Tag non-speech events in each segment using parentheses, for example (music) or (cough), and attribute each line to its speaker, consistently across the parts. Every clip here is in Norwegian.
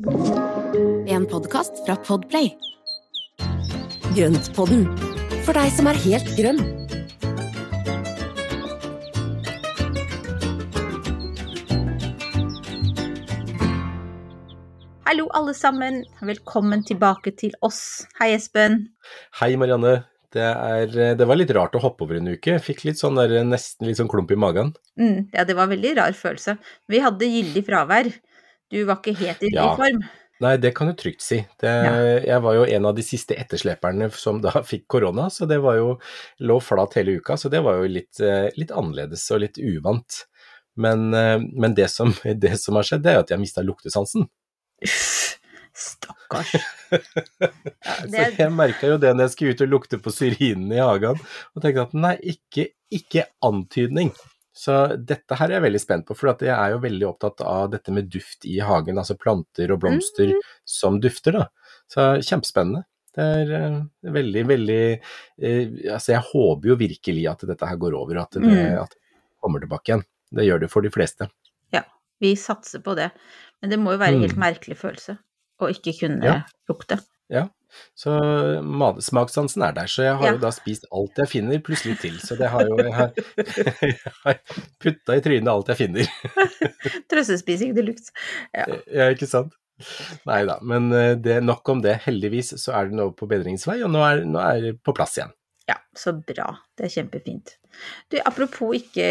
Speaker 1: En podkast fra Podplay.
Speaker 2: Grøntpodden, for deg som er helt grønn.
Speaker 3: Hallo, alle sammen. Velkommen tilbake til oss. Hei, Espen.
Speaker 4: Hei Marianne. Det, er, det, var litt rart å hoppe over en uke. Jeg fikk litt sånn der, nesten litt sånn klump i magen.
Speaker 3: Mm, ja, det var en veldig rar følelse. Vi hadde gyldig fravær. Du var ikke helt i ja. form.
Speaker 4: Nei, det kan du trygt si. Det, ja. Jeg var jo en av de siste ettersleperne som da (laughs) fikk korona, så det var jo lå flat hele uka. Så det var jo litt, eh, litt annerledes og litt uvant. Men, eh, men det, som, (laughs) det, som, har skjedd, det er at jeg mista luktesansen.
Speaker 3: Stakkars. (laughs)
Speaker 4: Ja, det... Jeg merka jo det når jeg skulle ut og lukte på syrinene i hagen, og tenkte at nei, ikke, ikke antydning. Så dette her er jeg veldig spent på, for jeg er jo veldig opptatt av dette med duft i hagen, altså planter og blomster mm. som dufter, da. Så kjempespennende. Det er uh, veldig, veldig uh, Altså jeg håper jo virkelig at dette her går over, at det, mm. at det kommer tilbake igjen. Det gjør det for de fleste.
Speaker 3: Ja, vi satser på det. Men det må jo være en helt mm. merkelig følelse å ikke kunne ja. lukte.
Speaker 4: Ja, så smakssansen er der. Så jeg har ja. jo da spist alt jeg finner, pluss litt til. Så det har jo Jeg har, (laughs) har putta i trynet alt jeg finner. (laughs)
Speaker 3: Trøstespising de luxe. Ja.
Speaker 4: ja, ikke sant. Nei da, men eh, det, nok om det. Heldigvis så er det nå på bedringsvei, og nå er, nå er det på plass igjen.
Speaker 3: Ja, så bra. Det er kjempefint. Du, apropos ikke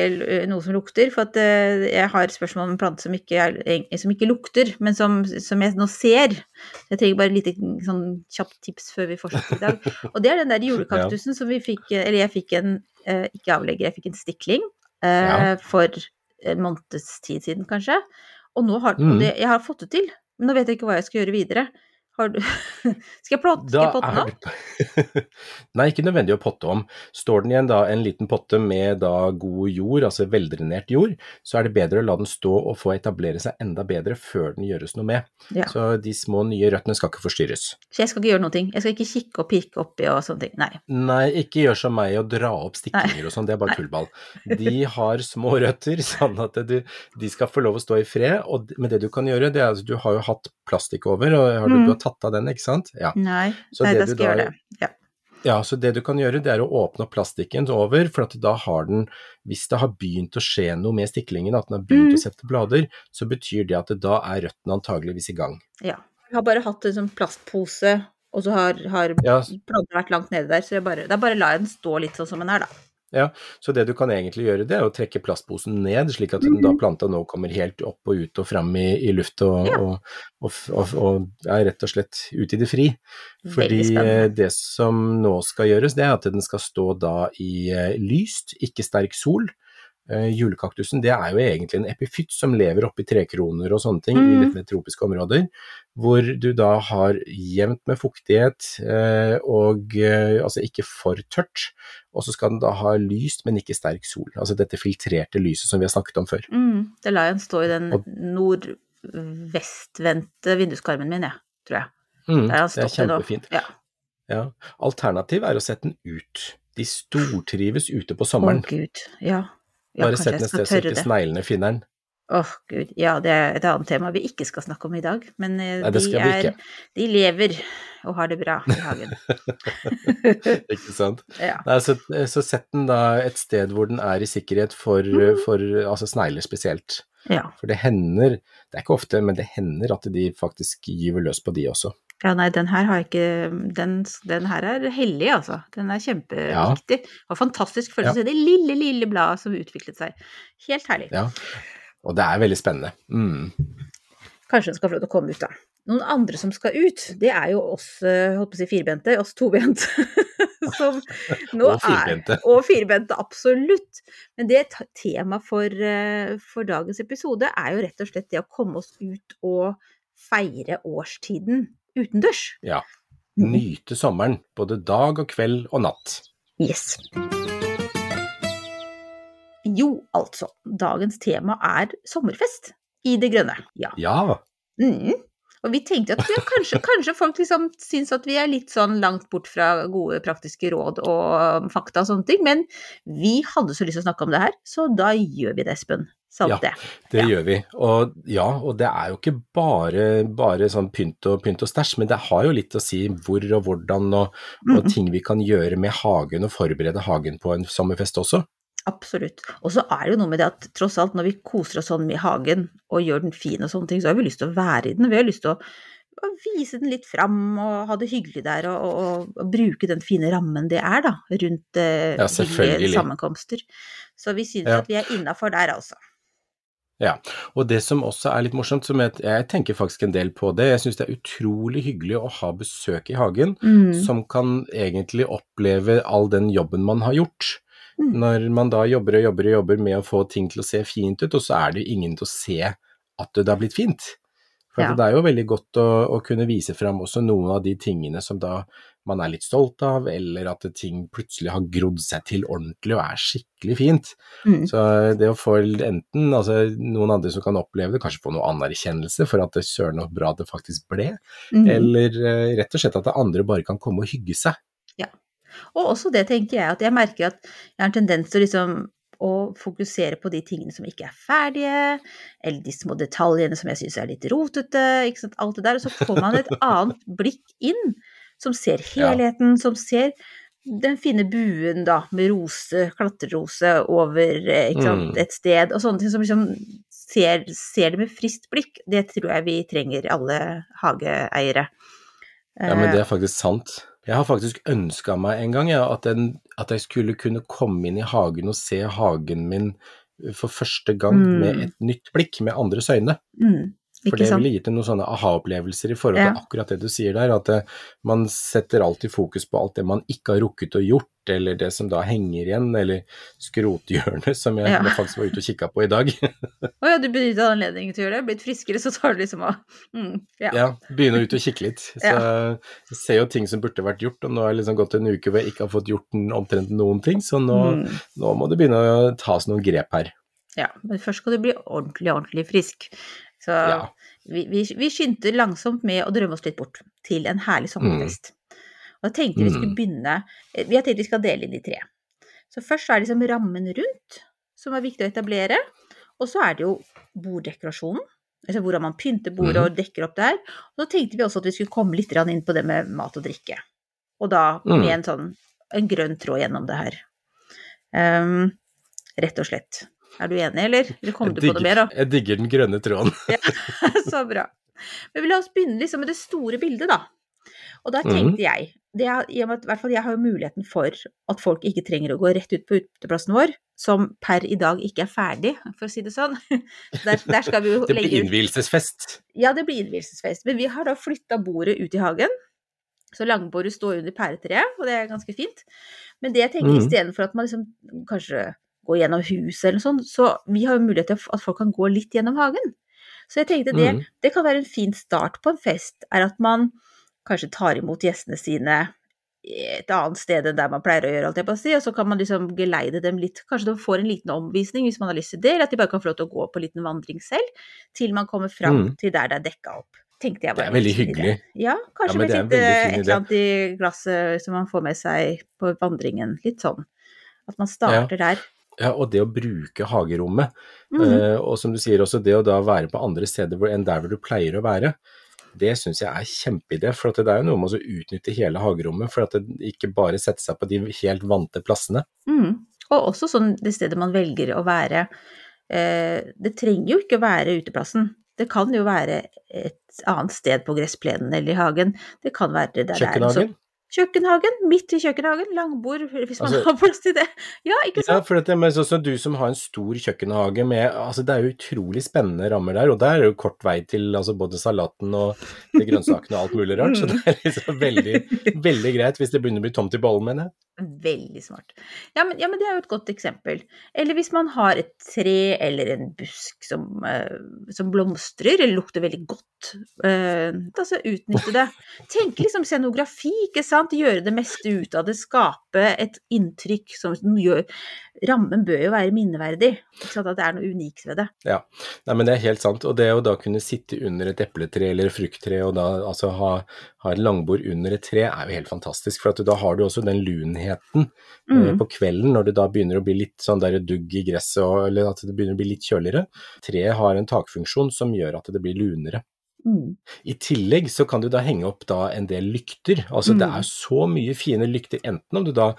Speaker 3: noe som lukter, for at jeg har spørsmål om en plante som ikke, er, som ikke lukter, men som, som, jeg nå ser. Jeg trenger bare et lite sånn kjapt tips før vi fortsetter i dag. (laughs) Og det er den der julekaktusen som vi fikk, eller jeg fikk en, ikke avlegger, jeg fikk en stikling ja. for en måneds tid siden, kanskje. Og nå har, mm. det, jeg har fått det til, men nå vet jeg ikke hva jeg skal gjøre videre. Du... (laughs) Skal jeg, plott, skal jeg potte den
Speaker 4: om? Nei, ikke nødvendig å potte om. Står den igjen da en liten potte med da god jord, altså veldrenert jord, så er det bedre å la den stå og få etablere seg enda bedre før den gjøres noe med. Ja. Så de små nye røttene skal ikke forstyrres.
Speaker 3: Så jeg skal ikke gjøre noe? Jeg skal ikke kikke og pirke oppi og sånne ting? Nei.
Speaker 4: Nei, ikke gjør som meg og dra opp stiklinger og sånn, det er bare tullball. De har små røtter, (laughs) sånn at du, de skal få lov å stå i fred. Og, men det du kan gjøre, det er at du har jo hatt plastikk over, og har du, mm. du har tatt av den, ikke sant?
Speaker 3: Ja. Nei, så nei da skal jeg gjøre det. Ja.
Speaker 4: Ja, så det du kan gjøre, det er å åpne opp plastikken over, for at da har den, hvis det har begynt å skje noe med stiklingen, at den har begynt mm. å sette blader, så betyr det at det da er røttene antageligvis i gang.
Speaker 3: Ja. Jeg har bare hatt en sånn plastpose, og så har, har ja. vært langt nede der, så bare, da bare lar jeg den stå litt sånn som den er, da.
Speaker 4: Ja, så det du kan egentlig gjøre, det er å trekke plastposen ned, slik at den da mhm. planta nå kommer helt opp og ut og fram i, i luft og, ja. og, og, og er rett og slett ute i det fri. Fordi eh, det som nå skal gjøres, det er at den skal stå da i eh, lyst, ikke sterk sol. Uh, julekaktusen det er jo egentlig en epifytt som lever oppi trekroner og sånne ting mm. i litt mer tropiske områder, hvor du da har jevnt med fuktighet uh, og uh, altså ikke for tørt, og så skal den da ha lyst, men ikke sterk sol. Altså dette filtrerte lyset som vi har snakket om før.
Speaker 3: Mm. Det lar jeg stå i den nordvestvendte vinduskarmen min, jeg, tror jeg.
Speaker 4: Mm, det er kjempefint. Ja. ja. Alternativ er å sette den ut. De stortrives ute på sommeren.
Speaker 3: Å gud, ja.
Speaker 4: Bare sett ned sted så ikke sneglene finner den.
Speaker 3: Åh, oh, gud. Ja, det er et annet tema vi ikke skal snakke om i dag. Men eh, Nei, de, er, de lever og har det bra i hagen. (laughs)
Speaker 4: ikke sant. (laughs) Ja. Nei, så, så, sett den da et sted hvor den er i sikkerhet for, mm. for altså snegler spesielt. Ja. For det hender, det er ikke ofte, men det hender at de faktisk gyver løs på de også.
Speaker 3: Ja, nei, den her har jeg ikke Den, den her er hellig, altså. Den er kjempeviktig. Ja. Og fantastisk følelse. Ja. Det lille, lille bladet som utviklet seg. Helt herlig.
Speaker 4: Ja, og det er veldig spennende. Mm.
Speaker 3: Kanskje den skal få lov til å komme ut, da. Noen andre som skal ut, det er jo oss, eh, holdt på å si firbente, oss tobente. (laughs) som nå og firbente. Er, og firbente, absolutt. Men det temaet for, eh, for dagens episode er jo rett og slett det å komme oss ut og feire årstiden utendørs.
Speaker 4: Ja. Mm. Nyte sommeren, både dag og kveld og natt.
Speaker 3: Yes. Jo, altså. Dagens tema er sommerfest i det grønne. Ja.
Speaker 4: ja.
Speaker 3: Mm. Og vi tenkte at ja, kanskje, kanskje, folk liksom syns at vi er litt sånn langt bort fra gode praktiske råd og fakta og sånne ting, men vi hadde så lyst til å snakke om det her, så da gjør vi det, Espen. Sant
Speaker 4: ja,
Speaker 3: det.
Speaker 4: det ja. gjør vi. Og ja, og det er jo ikke bare, bare sånn pynt og, pynt og stæsj, men det har jo litt å si hvor og hvordan og, og mm. ting vi kan gjøre med hagen og forberede hagen på en sommerfest også.
Speaker 3: Absolutt. Og så er det jo noe med det at tross alt når vi koser oss sånn med hagen og gjør den fin og sånne ting, så har vi lyst til å være i den. Vi har lyst til å, å vise den litt fram og ha det hyggelig der og, og, og bruke den fine rammen det er da, rundt eh, ja, sammenkomster. Så vi synes ja. at vi er innafor der, altså.
Speaker 4: Ja, og det som også er litt morsomt, som jeg, jeg tenker faktisk en del på det, jeg syns det er utrolig hyggelig å ha besøk i hagen mm. som kan egentlig oppleve all den jobben man har gjort. Mm. Når man da jobber og jobber og jobber med å få ting til å se fint ut, og så er det jo ingen til å se at det har blitt fint. For ja. det er jo veldig godt å, å, kunne vise fram også noen av de tingene som da man er litt stolt av, eller at ting plutselig har grodd seg til ordentlig og er skikkelig fint. Mm. Så det å få enten altså, noen andre som kan oppleve det, kanskje få noe anerkjennelse for at det søren så bra det faktisk ble, mm. eller uh, rett og slett at andre bare kan komme og hygge seg.
Speaker 3: Ja. Og også det tenker jeg, at jeg merker at jeg har en tendens til liksom å fokusere på de tingene som ikke er ferdige, eller de små detaljene som jeg syns er litt rotete, ikke sant, alt det der. Og så får man et annet blikk inn, som ser helheten, som ser den fine buen da, med rose, klatrerose over sant, mm. et sted, og sånne ting som liksom ser, ser, det med friskt blikk. Det tror jeg vi trenger, alle hageeiere.
Speaker 4: Ja, men det er faktisk sant. Jeg har faktisk ønska meg en gang ja, at, den, at, jeg skulle kunne komme inn i hagen og se hagen min for første gang mm. med et nytt blikk, med andres øyne. Mm. For det ville gitt noen sånne aha-opplevelser i forhold til ja. akkurat det du sier der, at det, eh, man setter alltid fokus på alt det man ikke har rukket å gjort, eller det som da henger igjen, eller skrothjørnet, som jeg ja. faktisk var ute og kikka på i dag. (laughs)
Speaker 3: Å ja, du benytta anledningen til å gjøre det? Blitt friskere, så tar du liksom av mm,
Speaker 4: ja. ja, å ut og kikke litt. (laughs) Så jeg ser jo ting som burde vært gjort, og nå har jeg liksom gått en uke hvor jeg ikke har fått gjort omtrent noen ting, så nå, mm. nå må det begynne å tas noen grep her.
Speaker 3: Ja, men først skal du bli ordentlig, ordentlig frisk. Så ja. vi, vi, vi, skyndte langsomt med å drømme oss litt bort til en herlig sommerfest. Mm. Og da tenkte vi skulle mm. begynne eh, Vi har tenkt vi skal dele inn i tre. Så først er det liksom rammen rundt, som er viktig å etablere. Og så er det jo borddekorasjonen. Altså hvordan man pynter bordet mm. og dekker opp der. Og så tenkte vi også at vi skulle komme litt inn på det med mat og drikke. Og da med mm. en sånn en grønn tråd gjennom det her. Um, rett og slett. Er du enig, eller? Eller kom du på noe mer, da?
Speaker 4: Jeg digger den grønne tråden. (laughs)
Speaker 3: ja, (laughs) så bra. Men la oss begynne liksom med det store bildet, da. Og da tenkte mm. jeg, er, i hvert fall jeg har jo muligheten for at folk ikke trenger å gå rett ut på uteplassen vår, som per i dag ikke er ferdig, for å si det sånn. (laughs) Der, der skal vi jo
Speaker 4: det blir innvielsesfest?
Speaker 3: Ja, det blir innvielsesfest. Men vi har da flytta bordet ut i hagen. Så langbordet står under pæretreet, og det er ganske fint. Men det jeg tenker mm. istedenfor at man liksom kanskje gå gjennom huset eller noe sånt. Så vi har jo mulighet til at folk kan gå litt gjennom hagen. Så jeg tenkte det, mm. det kan være en fin start på en fest, er at man kanskje tar imot gjestene sine et annet sted enn der man pleier å gjøre, alt jeg på å si, og så kan man liksom geleide dem litt. Kanskje de får en liten omvisning hvis man har lyst til det, eller at de bare kan få lov til å gå på en liten vandring selv, til man kommer fram mm. til der det er dekka opp. Tenkte jeg
Speaker 4: bare. Det er veldig hyggelig.
Speaker 3: Ja, kanskje ja, med litt, et eller annet i glasset som man får med seg på vandringen. Litt sånn. At man starter ja. der.
Speaker 4: Ja, og det å bruke hagerommet, mm. uh, og som du sier også det å da være på andre steder enn der hvor du pleier å være, det syns jeg er kjempeidé. For det er jo noe med å utnytte hele hagerommet, for at det ikke bare setter seg på de helt vante plassene.
Speaker 3: Mm. Og også sånn det stedet man velger å være. Eh, det trenger jo ikke å være uteplassen. Det kan jo være et annet sted på gressplenen eller i hagen. Det kan være der det er en Kjøkkenhagen, midt i kjøkkenhagen, langbord hvis man altså, (laughs) har plass til det. Ja, ikke sant?
Speaker 4: Ja, for dette, men sånn du som har en stor kjøkkenhage med altså Det er jo utrolig spennende rammer der, og der er det jo kort vei til altså, både salaten og de grønnsakene og alt mulig rart, så det er liksom veldig, veldig greit hvis det begynner å bli tomt i bollen, mener jeg.
Speaker 3: Veldig smart. Ja men, ja men, det er jo et godt eksempel. Eller hvis man har et tre eller en busk som, uh, som blomstrer eller lukter veldig godt, uh, altså utnytte det. Tenk liksom scenografi, ikke sant. Gjøre det meste ut av det. Skape et inntrykk som gjør rammen bør jo være minneverdig. Ikke sant? At det er noe unikt ved det.
Speaker 4: Ja, Nei, men det er helt sant. Og det å da kunne sitte under et epletre eller frukttre og da altså ha, ha et langbord under et tre, er jo helt fantastisk. For at da har du også den lunheten eh,
Speaker 3: Mm.
Speaker 4: på kvelden når det da begynner å bli litt sånn der dugg i gresset, og, eller at det begynner å bli litt kjøligere. Treet har en takfunksjon som gjør at det blir lunere.
Speaker 3: Mm.
Speaker 4: I tillegg så kan du da henge opp da en del lykter. Altså det
Speaker 3: Mm.
Speaker 4: er så mye fine lykter, enten om du da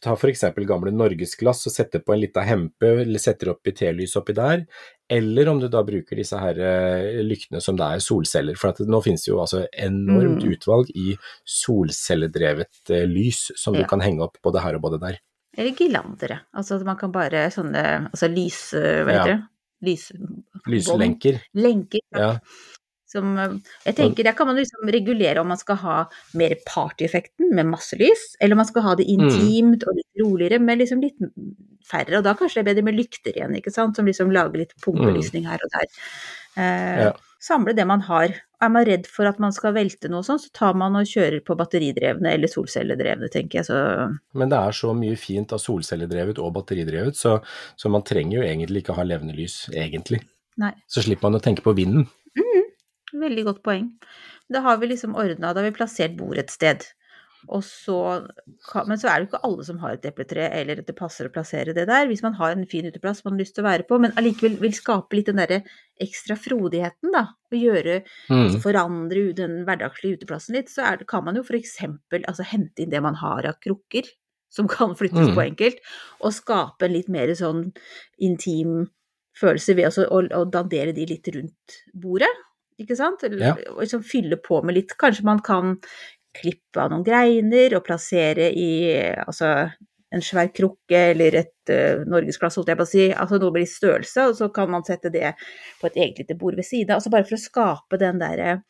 Speaker 4: tar f.eks. gamle norgesglass og setter på en lita hempe eller setter opp i telys oppi der, eller om du da bruker disse her eh, lyktene som det er solceller. For det, nå finnes det jo altså enormt
Speaker 3: Mm.
Speaker 4: utvalg i solcelledrevet eh, lys som
Speaker 3: Ja.
Speaker 4: du kan henge opp både her og både der.
Speaker 3: Eller girlandere. Altså man kan bare sånne altså lys... Hva
Speaker 4: Ja.
Speaker 3: heter det? Lys...
Speaker 4: Lyslenker.
Speaker 3: Lenker.
Speaker 4: Ja.
Speaker 3: Som, eh, jeg tenker, Der kan man liksom regulere om man skal ha mer partyeffekten med masse lys, eller om man skal ha det
Speaker 4: Mm.
Speaker 3: intimt og litt roligere med liksom litt færre. Og da kanskje det er bedre med lykter igjen, ikke sant, som liksom lager litt pumpelysning her og der. Eh,
Speaker 4: Mm. Ja.
Speaker 3: Samle det man har. Er man redd for at man skal velte noe sånt, så tar man og kjører på batteridrevne eller solcelledrevne, tenker jeg. Så
Speaker 4: Men det er så mye fint av solcelledrevet og batteridrevet, så, så man trenger jo egentlig ikke ha levende lys, egentlig.
Speaker 3: nei.
Speaker 4: Så slipper man å tenke på vinden.
Speaker 3: Veldig godt poeng. Da har vi liksom ordna, da har vi plassert bordet et sted. Og så, men så er det ikke alle som har et epletre, eller at det passer å plassere det der. Hvis man har en fin uteplass man har lyst til å være på, men allikevel vil skape litt den derre ekstra frodigheten, da. Og gjøre,
Speaker 4: Mm.
Speaker 3: altså forandre den hverdagslige uteplassen litt, så det, kan man jo for eksempel altså hente inn det man har av krukker, som kan flyttes
Speaker 4: Mm.
Speaker 3: på enkelt, og skape en litt mer sånn intim følelse ved også å, å dandere de litt rundt bordet. Ikke sant?
Speaker 4: Ja.
Speaker 3: liksom fylle på med litt Kanskje man kan klippe av noen greiner og plassere i altså en svær krukke eller et uh, norgesglass, holdt jeg på å si, altså noe med litt størrelse, og så kan man sette det på et eget lite bord ved siden av. Altså bare for å skape den derre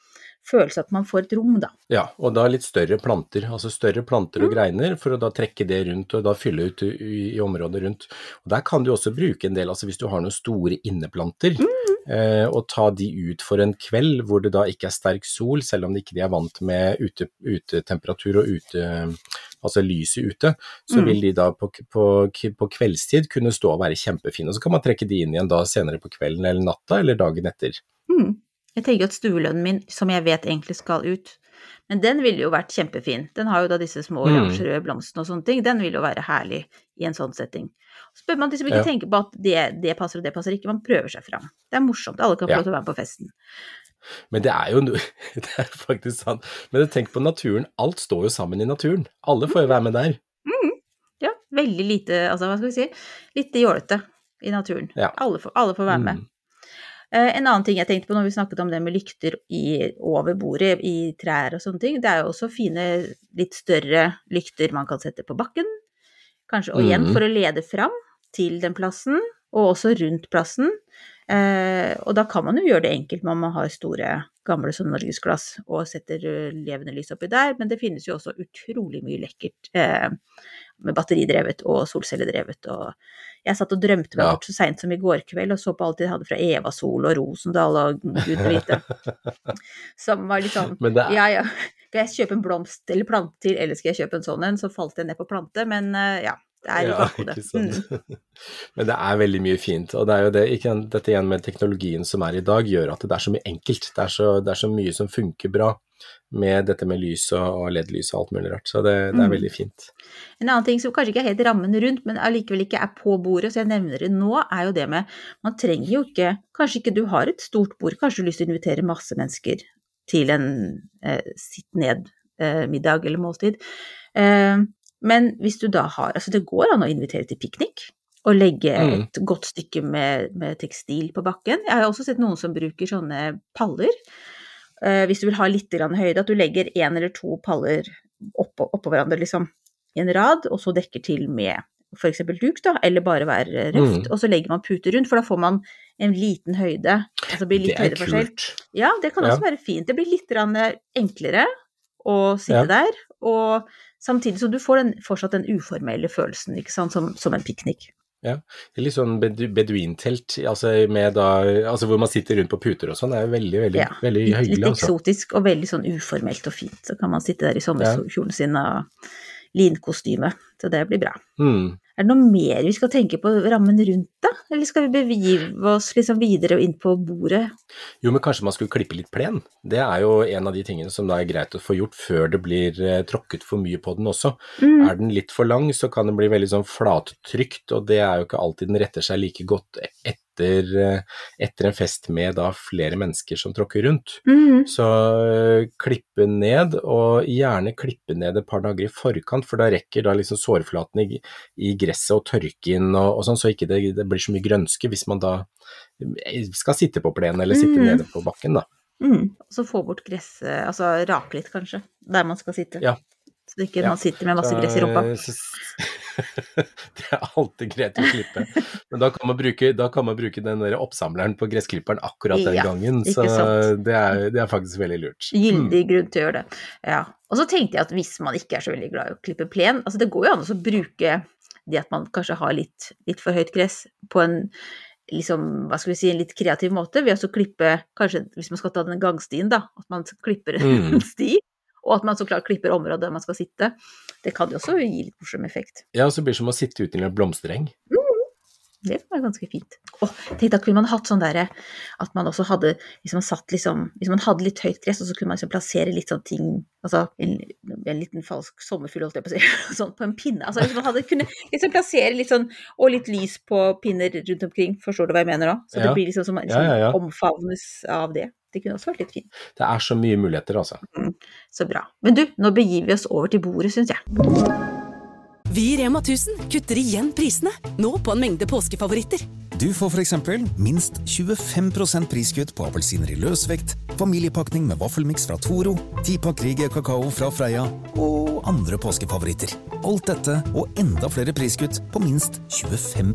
Speaker 3: følelsen at man får et rom, da.
Speaker 4: Ja, og da litt større planter, altså større planter
Speaker 3: Mm.
Speaker 4: og greiner, for å da trekke det rundt og da fylle ut i, i området rundt. Og Der kan du også bruke en del, altså hvis du har noen store inneplanter,
Speaker 3: Mm.
Speaker 4: Eh, og ta de ut for en kveld hvor det da ikke er sterk sol, selv om de ikke er vant med ute, utetemperatur og ute, altså lyset ute, så
Speaker 3: Mm.
Speaker 4: vil de da på, på, på kveldstid kunne stå og være kjempefine. Og så kan man trekke de inn igjen da senere på kvelden eller natta eller dagen etter.
Speaker 3: Mm. Jeg tenker at stuelønnen min, som jeg vet egentlig skal ut, men den ville jo vært kjempefin. Den har jo da disse små
Speaker 4: Mm.
Speaker 3: oransjerøde blomstene og sånne ting. Den vil jo være herlig i en sånn setting. Så bør man liksom ikke
Speaker 4: Ja.
Speaker 3: tenke på at det, det passer og det passer ikke, man prøver seg fram. Det er morsomt, alle kan få lov til å være med på festen.
Speaker 4: Men det er jo (laughs) Det er faktisk sant. Men tenk på naturen. Alt står jo sammen i naturen. Alle får jo være med der.
Speaker 3: Ja, veldig lite, altså hva skal vi si, litt jålete i naturen.
Speaker 4: Ja.
Speaker 3: Alle, får, alle får være med.
Speaker 4: Mm.
Speaker 3: Eh, En annen ting jeg tenkte på når vi snakket om det med lykter i, over bordet, i trær og sånne ting, det er jo også fine, litt større lykter man kan sette på bakken. Kanskje, og igjen
Speaker 4: Mhm.
Speaker 3: for å lede fram til den plassen, og også rundt plassen. Eh, og da kan man jo gjøre det enkelt med om man har store, gamle som norgesglass og setter eh, levende lys oppi der, men det finnes jo også utrolig mye lekkert eh, med batteridrevet og solcelledrevet og jeg satt og drømte meg bort så seint som i går kveld og så på alt de hadde fra Evasol og Rosendal og gud vite. (laughs) Som var litt sånn
Speaker 4: er,
Speaker 3: Ja, ja. Skal jeg kjøpe en blomst eller plante til, eller skal jeg kjøpe en sånn en? Så falt jeg ned på plante, men eh, ja. Det er i
Speaker 4: ja,
Speaker 3: bakhodet.
Speaker 4: ikke sant.
Speaker 3: Mm. (laughs)
Speaker 4: Men det er veldig mye fint. Og det er jo det, ikke, dette igjen med teknologien som er i dag, gjør at det er så mye enkelt. Det er så, det er så mye som funker bra med dette med lys og, LED-lys og alt mulig rart. Så det, det er
Speaker 3: Mm.
Speaker 4: veldig fint.
Speaker 3: En annen ting som kanskje ikke er helt rammen rundt, men allikevel ikke er på bordet, så jeg nevner det nå, er jo det med Man trenger jo ikke Kanskje ikke du har et stort bord, kanskje du har lyst til å invitere masse mennesker til en eh, sitt ned-middag eller måltid. Eh, men hvis du da har Altså, det går an å invitere til piknik. Og legge
Speaker 4: Mm.
Speaker 3: et godt stykke med, med tekstil på bakken. Jeg har også sett noen som bruker sånne paller. Uh, hvis du vil ha litt grann høyde, at du legger én eller to paller oppå, oppå hverandre, liksom, i en rad, og så dekker til med f.eks. duk, da, eller bare være røft,
Speaker 4: Mm.
Speaker 3: og så legger man puter rundt, for da får man en liten høyde. Altså det litt
Speaker 4: Det er kult.
Speaker 3: Ja, det kan
Speaker 4: Ja.
Speaker 3: også være fint. Det blir litt grann enklere å sitte
Speaker 4: Ja.
Speaker 3: der, og samtidig som du får den, fortsatt den uformelle følelsen, ikke sant, som, som en piknik.
Speaker 4: Er Litt sånn beduintelt, altså, med da, altså hvor man sitter rundt på puter og sånn, det er veldig, veldig,
Speaker 3: Ja,
Speaker 4: veldig hyggelig.
Speaker 3: litt
Speaker 4: eksotisk
Speaker 3: eksotisk og veldig sånn uformelt og fint. Så kan man sitte der i sommerkjolen sin og linkostyme. Så det blir bra.
Speaker 4: Mm.
Speaker 3: Er det noe mer vi skal tenke på rammen rundt, da? Eller skal vi begive oss liksom videre inn på bordet?
Speaker 4: Jo, men kanskje man skulle klippe litt plen. Det er jo en av de tingene som da er greit å få gjort før det blir eh, tråkket for mye på den også.
Speaker 3: Mm.
Speaker 4: Er den litt for lang, så kan den bli veldig sånn flattrykt, og det er jo ikke alltid den retter seg like godt etter, eh, etter en fest med da flere mennesker som tråkker rundt.
Speaker 3: Mm.
Speaker 4: Så øh, klippe ned, og gjerne klippe ned et par dager i forkant, for da rekker da liksom sårflaten i, i gresset å tørke inn og, og sånn, så ikke det, det blir så mye grønske hvis man da eh, skal sitte på plenen eller sitte
Speaker 3: Mm.
Speaker 4: nede på bakken, da.
Speaker 3: Mm. Og så få bort gresset, altså rake litt kanskje, der man skal sitte.
Speaker 4: Ja.
Speaker 3: Så ikke
Speaker 4: Ja.
Speaker 3: man sitter med masse gress i rumpa.
Speaker 4: så- (laughs) det er alltid greit å klippe, men da kan man bruke, kan man bruke den der oppsamleren på gressklipperen akkurat den
Speaker 3: Ja,
Speaker 4: gangen, så det er, det er faktisk veldig lurt. Mm.
Speaker 3: Gyldig grunn til å gjøre det. Ja. Og så tenkte jeg at hvis man ikke er så veldig glad i å klippe plen, altså det går jo an å bruke det at man kanskje har litt, litt for høyt gress på en liksom, hva skal vi si, en litt kreativ måte, ved å klippe, kanskje hvis man skal ta den gangstien da, at man klipper en
Speaker 4: Mm. (laughs)
Speaker 3: sti, og at man så klart klipper området der man skal sitte. Det kan jo også gi litt morsom effekt.
Speaker 4: Ja, og så blir det som å sitte ute i en blomstereng.
Speaker 3: Det var ganske fint. Å, tenk da kunne man hatt sånn derre at man også hadde liksom satt liksom Hvis man hadde litt høyt gress, og så kunne man liksom plassere litt sånn ting Altså en, en liten falsk sommerfugl, holdt jeg på å si, (laughs) sånn på en pinne. Altså hvis man hadde kunne liksom plassere litt sånn Og litt lys på pinner rundt omkring, forstår du hva jeg mener nå? Så
Speaker 4: Ja.
Speaker 3: det blir liksom som
Speaker 4: Ja, ja, ja.
Speaker 3: liksom omfavnes av det. Det kunne også vært litt fint.
Speaker 4: Det er så mye muligheter, altså.
Speaker 3: Så bra. Men du, nå begir vi oss over til bordet, syns jeg.
Speaker 2: Vi i Rema 1000 kutter igjen prisene, nå på en mengde påskefavoritter.
Speaker 5: Du får for eksempel minst 25% priskutt på appelsiner i løsvekt, familiepakning med vaffelmiks fra Toro, 10-pakk Rieger kakao fra Freia og andre påskefavoritter. Alt dette og enda flere priskutt på minst 25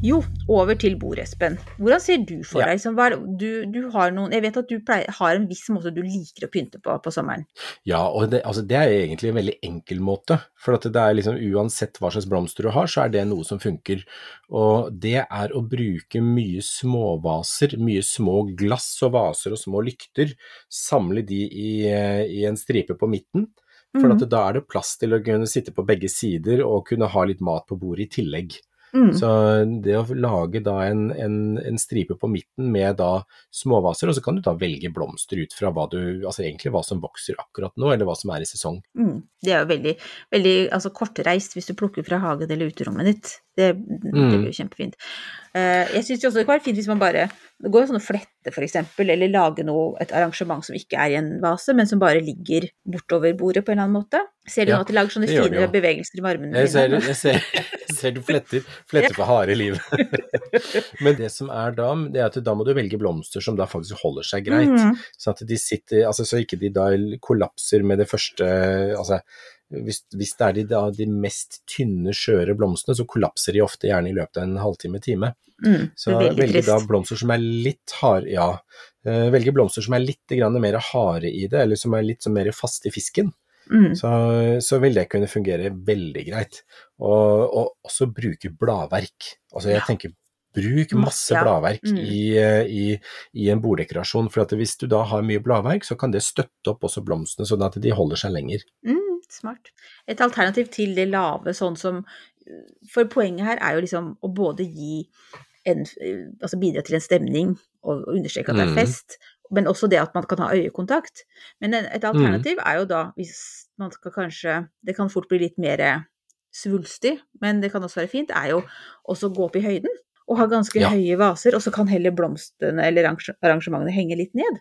Speaker 3: Jo, over til bord, Espen. Hvordan ser du for
Speaker 4: Ja.
Speaker 3: deg liksom, er du, du har noen Jeg vet at du pleier, har en viss måte du liker å pynte på på sommeren.
Speaker 4: Ja, og det, altså det er egentlig en veldig enkel måte. For at det er liksom uansett hva slags blomster du har, så er det noe som funker. Og det er å bruke mye småvaser, mye små glass og vaser og små lykter. Samle de i, i en stripe på midten. For
Speaker 3: Mhm.
Speaker 4: at da er det plass til å kunne sitte på begge sider og kunne ha litt mat på bordet i tillegg.
Speaker 3: Mm.
Speaker 4: Så det å lage da en, en, en stripe på midten med da småvaser, og så kan du da velge blomster ut fra hva du, altså egentlig hva som vokser akkurat nå, eller hva som er i sesong.
Speaker 3: Mm. Det er jo veldig, veldig altså, kortreist hvis du plukker fra hagen eller uterommet ditt. Det, det
Speaker 4: Mm.
Speaker 3: blir jo kjempefint. Eh, jeg syns også det kan være fint hvis man bare går jo sånn å flette, for eksempel, eller lage noe, et arrangement som ikke er i en vase, men som bare ligger bortover bordet på en eller annen måte. Ser du
Speaker 4: Ja,
Speaker 3: nå at de lager sånne fine bevegelser i varmen?
Speaker 4: Jeg ser, jeg ser, jeg ser du fletter, fletter på harde liv. (laughs) Men det som er da, det er at da må du velge blomster som da faktisk holder seg greit.
Speaker 3: Mm.
Speaker 4: Sånn at de sitter, altså så ikke de da kollapser med det første altså hvis, hvis det er de, da, de mest tynne, skjøre blomstene, så kollapser de ofte gjerne i løpet av en halvtime-time.
Speaker 3: Mm.
Speaker 4: Så
Speaker 3: det er veldig
Speaker 4: velge da blomster som er litt harde, ja. uh, velger blomster som er litt grann mer harde i det, eller som er litt sånn mer faste i fisken.
Speaker 3: Mm.
Speaker 4: Så, så vil det kunne fungere veldig greit. Og, og også bruke bladverk. Altså jeg
Speaker 3: Ja.
Speaker 4: tenker bruk
Speaker 3: Masse, ja.
Speaker 4: bladverk
Speaker 3: Mm.
Speaker 4: i, eh, i, i en borddekorasjon. For hvis du da har mye bladverk, så kan det støtte opp også blomstene, sånn at de holder seg lenger.
Speaker 3: Mm, smart. Et alternativ til det lave, sånn som For poenget her er jo liksom å både gi en Altså bidra til en stemning og understreke at det er
Speaker 4: Mm.
Speaker 3: fest, men også det at man kan ha øyekontakt. Men et alternativ er jo da, hvis man skal kanskje Det kan fort bli litt mer svulstig, men det kan også være fint, er jo også gå opp i høyden. Og ha ganske
Speaker 4: Ja.
Speaker 3: høye vaser, og så kan heller blomstene eller arrangementene henge litt ned.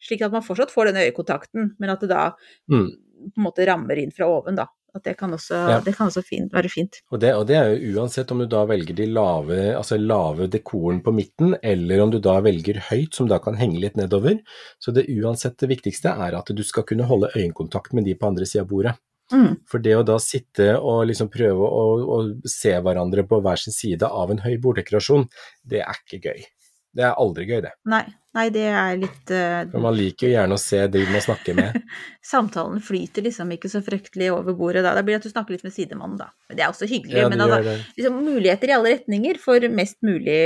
Speaker 3: Slik at man fortsatt får den øyekontakten, men at det da
Speaker 4: Mm.
Speaker 3: På en måte rammer inn fra oven, da. At det kan også,
Speaker 4: Ja.
Speaker 3: det kan også fint, være fint.
Speaker 4: Og det, og det er jo uansett om du da velger de lave, altså lave dekoren på midten, eller om du da velger høyt, som da kan henge litt nedover. Så det uansett det viktigste er at du skal kunne holde øyekontakt med de på andre sida av bordet.
Speaker 3: Mm.
Speaker 4: For det å da sitte og liksom prøve å, å se hverandre på hver sin side av en høy borddekorasjon, det er ikke gøy. Det er aldri gøy, det.
Speaker 3: Nei, nei, det er litt uh,
Speaker 4: For man liker jo gjerne å se de man snakker med. (laughs)
Speaker 3: Samtalen flyter liksom ikke så fryktelig over bordet da. Det blir at du snakker litt med sidemannen, da. Men det er også hyggelig.
Speaker 4: Ja,
Speaker 3: men altså, liksom, muligheter i alle retninger for mest mulig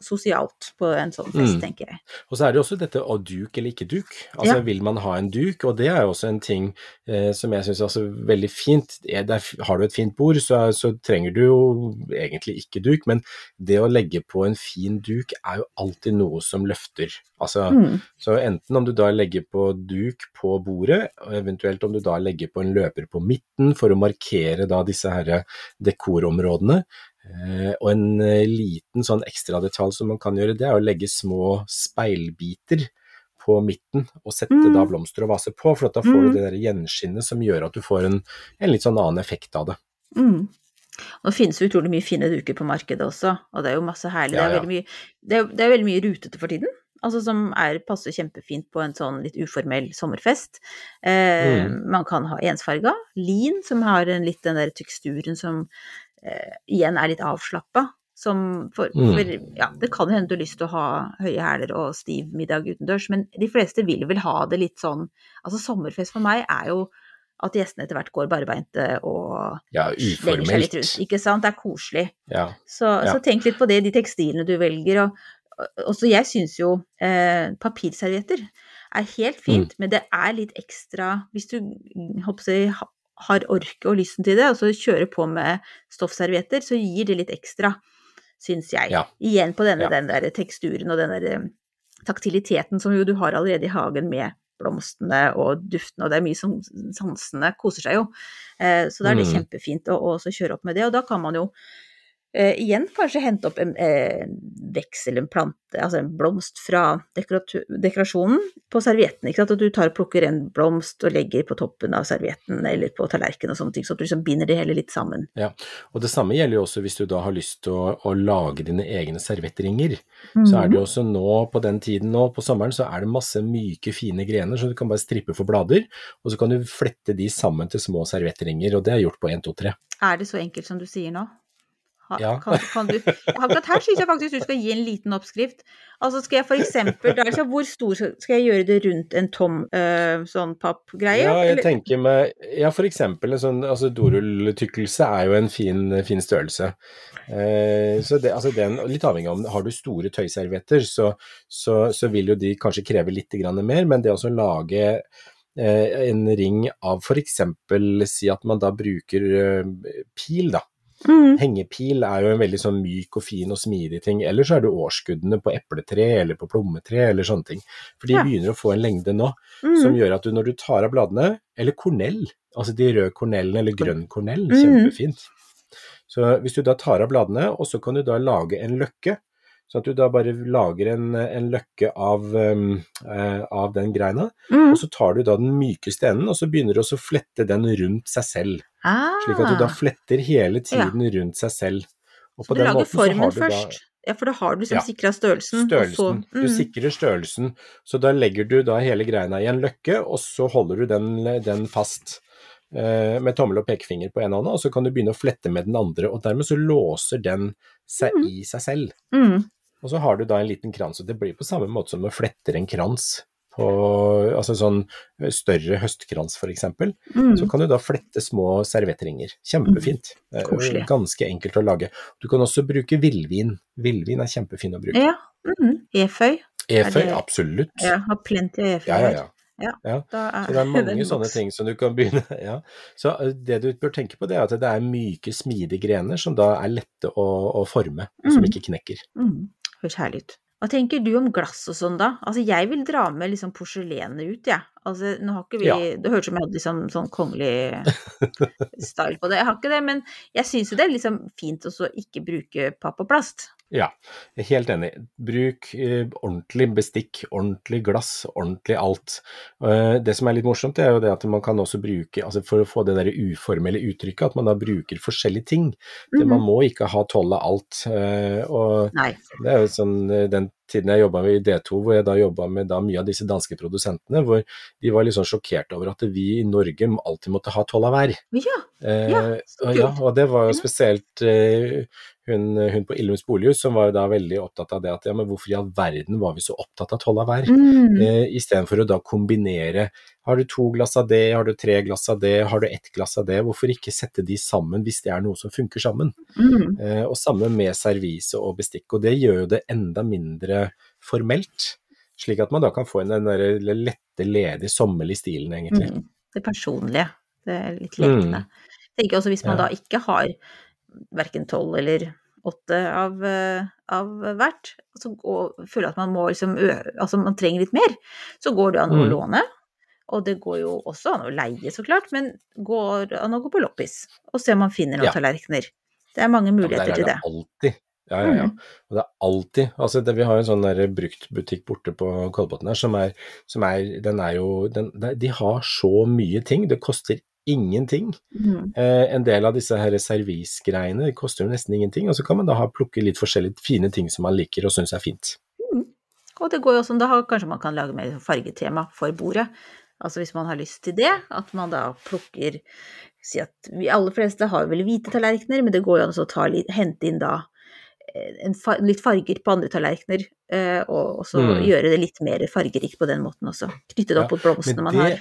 Speaker 3: sosialt på en sånn fest,
Speaker 4: Mm.
Speaker 3: tenker jeg.
Speaker 4: Og så er det jo også dette å duk eller ikke duk. Altså
Speaker 3: Ja.
Speaker 4: vil man ha en duk, og det er jo også en ting eh, som jeg syns er altså veldig fint. Er der, har du et fint bord, så, så trenger du jo egentlig ikke duk, men det å legge på en fin duk er jo alltid noe som løfter. Altså,
Speaker 3: Mm.
Speaker 4: Så enten om du da legger på duk på bordet, og eventuelt om du da legger på en løper på midten for å markere da disse her dekorområdene, og en eh, liten sånn ekstra detalj som man kan gjøre, det er å legge små speilbiter på midten og sette
Speaker 3: Mm.
Speaker 4: da blomster og vase på, for at da får
Speaker 3: Mm.
Speaker 4: du det der gjenskinnet som gjør at du får en, en litt sånn annen effekt av det.
Speaker 3: Mm. Finnes det utrolig mye fine duker på markedet også, og det er jo masse herlig.
Speaker 4: Ja,
Speaker 3: Det, er mye, det, er, det er veldig mye rutete for tiden, altså som er, passer kjempefint på en sånn litt uformell sommerfest. Eh,
Speaker 4: Mm.
Speaker 3: Man kan ha ensfarga, lin, som har en litt den der teksturen som eh, igjen er litt avslappa. Som for,
Speaker 4: Mm.
Speaker 3: for ja, det kan jo hende du har lyst til å ha høye hæler og stiv middag utendørs, men de fleste vil vel ha det litt sånn Altså sommerfest for meg er jo at gjestene etter hvert går barbeinte og
Speaker 4: Ja,
Speaker 3: legger seg litt rundt. Ikke sant? Det er koselig.
Speaker 4: Ja.
Speaker 3: Så,
Speaker 4: Ja.
Speaker 3: så tenk litt på det, de tekstilene du velger. Og, og så jeg syns jo eh, papirservietter er helt fint, men det er litt ekstra Hvis du jeg, ha- har orket og lysten til det, og så kjører på med stoffservietter, så gir det litt ekstra, syns jeg.
Speaker 4: Ja.
Speaker 3: Igjen på denne
Speaker 4: Ja.
Speaker 3: den der teksturen og den der eh, taktiliteten som jo du har allerede i hagen med blomstene og duftene, og det er mye som sansene koser seg jo. Eh, så da er det
Speaker 4: Mm.
Speaker 3: kjempefint å, å kjøre opp med det, og da kan man jo eh, igjen kanskje hente opp en eh, veksel, en plante, altså en blomst fra dekorasjonen på servietten. Ikke sant? At du tar og plukker en blomst og legger på toppen av servietten eller på tallerkenen og sånne ting, så at du liksom binder det hele litt sammen.
Speaker 4: Og det samme gjelder jo også hvis du da har lyst til å, å lage dine egne servettringer.
Speaker 3: -hmm.
Speaker 4: Så er det jo også nå på den tiden nå på sommeren, så er det masse myke, fine grener, så du kan bare strippe for blader, og så kan du flette de sammen til små servettringer, og det er gjort på 1, 2, 3.
Speaker 3: Er det så enkelt som du sier nå? Ha,
Speaker 4: Ja.
Speaker 3: kan, kan du, akkurat her syns jeg faktisk du skal gi en liten oppskrift. Altså skal jeg da, altså, hvor stor skal jeg gjøre det rundt en tom øh, sånn pappgreie?
Speaker 4: Ja, jeg
Speaker 3: eller-
Speaker 4: tenker med ja eksempel en sånn, altså dorulltykkelse er jo en fin, fin størrelse. Eh, så det, altså den, litt avhengig av om har du store tøyservietter, så, så, så vil jo de kanskje kreve litt grann mer, men det å lage eh, en ring av eksempel, si at man da bruker eh, pil da,
Speaker 3: Mhm.
Speaker 4: Hengepil er jo en veldig sånn myk og fin og smidig ting. Eller så er det årskuddene på epletre eller på plommetre eller sånne ting. For de
Speaker 3: Ja.
Speaker 4: begynner å få en lengde nå
Speaker 3: mm.
Speaker 4: som gjør at du når du tar av bladene, eller kornell, altså de røde kornellene eller grønn kornell,
Speaker 3: Mhm.
Speaker 4: kjempefint. Så hvis du da tar av bladene, og så kan du da lage en løkke, så at du da bare lager en, en løkke av, um, uh, av den greina,
Speaker 3: Mm.
Speaker 4: og så tar du da den mykeste enden, og så begynner du å flette den rundt seg selv.
Speaker 3: Ah,
Speaker 4: Slik at du da fletter hele tiden rundt seg selv. Og
Speaker 3: så du lager formen først? Ja, for da har du liksom
Speaker 4: Ja.
Speaker 3: sikra størrelsen.
Speaker 4: Størrelsen.
Speaker 3: Så,
Speaker 4: Du
Speaker 3: mm.
Speaker 4: sikrer størrelsen, så da legger du da hele greina i en løkke, og så holder du den, den fast eh, med tommel og pekefinger på en hånd, og så kan du begynne å flette med den andre, og dermed så låser den seg i seg selv.
Speaker 3: Mm.
Speaker 4: Og så har du da en liten krans, og det blir på samme måte som du fletter en krans på altså sånn større høstkrans eksempel,
Speaker 3: Mm.
Speaker 4: så kan du da flette små servettringer. Kjempefint. Det er Ganske enkelt å lage. Du kan også bruke villvin. Villvin er kjempefin å bruke.
Speaker 3: Ja. Mm. Eføy.
Speaker 4: Eføy, absolutt.
Speaker 3: Jeg har plenty av eføy
Speaker 4: Ja, ja, ja.
Speaker 3: Ja,
Speaker 4: Ja,
Speaker 3: er,
Speaker 4: Så det er (laughs) mange
Speaker 3: den
Speaker 4: sånne ting som du kan begynne (laughs) ja. Så eh, det du bør tenke på, det er at det er myke, smidige grener som da er lette å, å forme, mm. som ikke knekker.
Speaker 3: Mm. Høres herlig ut. Hva tenker du om glass og sånn, da? Altså, jeg vil dra med liksom porselenet ut, jeg. Ja. Altså, nå har ikke vi
Speaker 4: Ja.
Speaker 3: Det hørtes ut som jeg hadde liksom sånn kongelig (laughs) style på det. Jeg har ikke det, men jeg syns jo det er liksom fint å ikke bruke papp og plast.
Speaker 4: Ja, jeg er helt enig. Bruk eh, ordentlig bestikk, ordentlig glass, ordentlig alt. Eh, det som er litt morsomt, er jo det at man kan også bruke, altså for å få det der uformelle uttrykket, at man da bruker forskjellige ting. Det, man må ikke ha tolv av alt. eh, og
Speaker 3: Nei.
Speaker 4: det er jo sånn eh, den tiden jeg jobba i D2, hvor jeg da jobba med da mye av disse danske produsentene, hvor de var litt sånn sjokkert over at vi i Norge alltid måtte ha tolv av hver.
Speaker 3: Ja,
Speaker 4: Eh,
Speaker 3: Ja,
Speaker 4: og, ja, og det var jo spesielt eh, hun, hun på Illums bolighus som var jo da veldig opptatt av det at ja, men hvorfor i all verden var vi så opptatt av tolv av hver?
Speaker 3: mm.
Speaker 4: Eh, Istedenfor å da kombinere. Har du to glass av det, har du tre glass av det, har du ett glass av det? Hvorfor ikke sette de sammen hvis det er noe som funker sammen?
Speaker 3: Mm.
Speaker 4: Eh, og samme med servise og bestikk, og det gjør jo det enda mindre formelt. Slik at man da kan få inn den der lette, ledige, sommerlige stilen, egentlig.
Speaker 3: Mm. Det personlige. Det er litt
Speaker 4: Mm.
Speaker 3: Jeg tenker også hvis man
Speaker 4: Ja.
Speaker 3: da ikke har verken tolv eller åtte av, eh, av hvert, så går, føler at man må liksom ø altså man trenger litt mer, så går det an å
Speaker 4: Mm.
Speaker 3: låne. Og det går jo også an å leie, så klart, men går an å gå på loppis og se om man finner noen
Speaker 4: Ja.
Speaker 3: tallerkener. Det er mange muligheter
Speaker 4: ja,
Speaker 3: til
Speaker 4: er
Speaker 3: det.
Speaker 4: det alltid. Ja, ja, ja.
Speaker 3: Mm.
Speaker 4: Og det er alltid Altså, det, vi har en sånn bruktbutikk borte på Kolbotn her som er, som er Den er jo den, De har så mye ting. Det koster ingenting.
Speaker 3: Mm.
Speaker 4: Eh, en del av disse her servisgreiene det koster jo nesten ingenting, og så kan man da ha, plukke litt forskjellige fine ting som man liker og syns er fint.
Speaker 3: Og det går jo også an, da har- kanskje man kan lage mer fargetema for bordet. Altså hvis man har lyst til det, at man da plukker Si at vi aller fleste har vel hvite tallerkener, men det går jo an å ta hente inn da eh, en, litt farger på andre tallerkener, eh, og også
Speaker 4: Mm.
Speaker 3: gjøre det litt mer fargerikt på den måten også. Knytte det opp
Speaker 4: Ja,
Speaker 3: mot blomstene man har.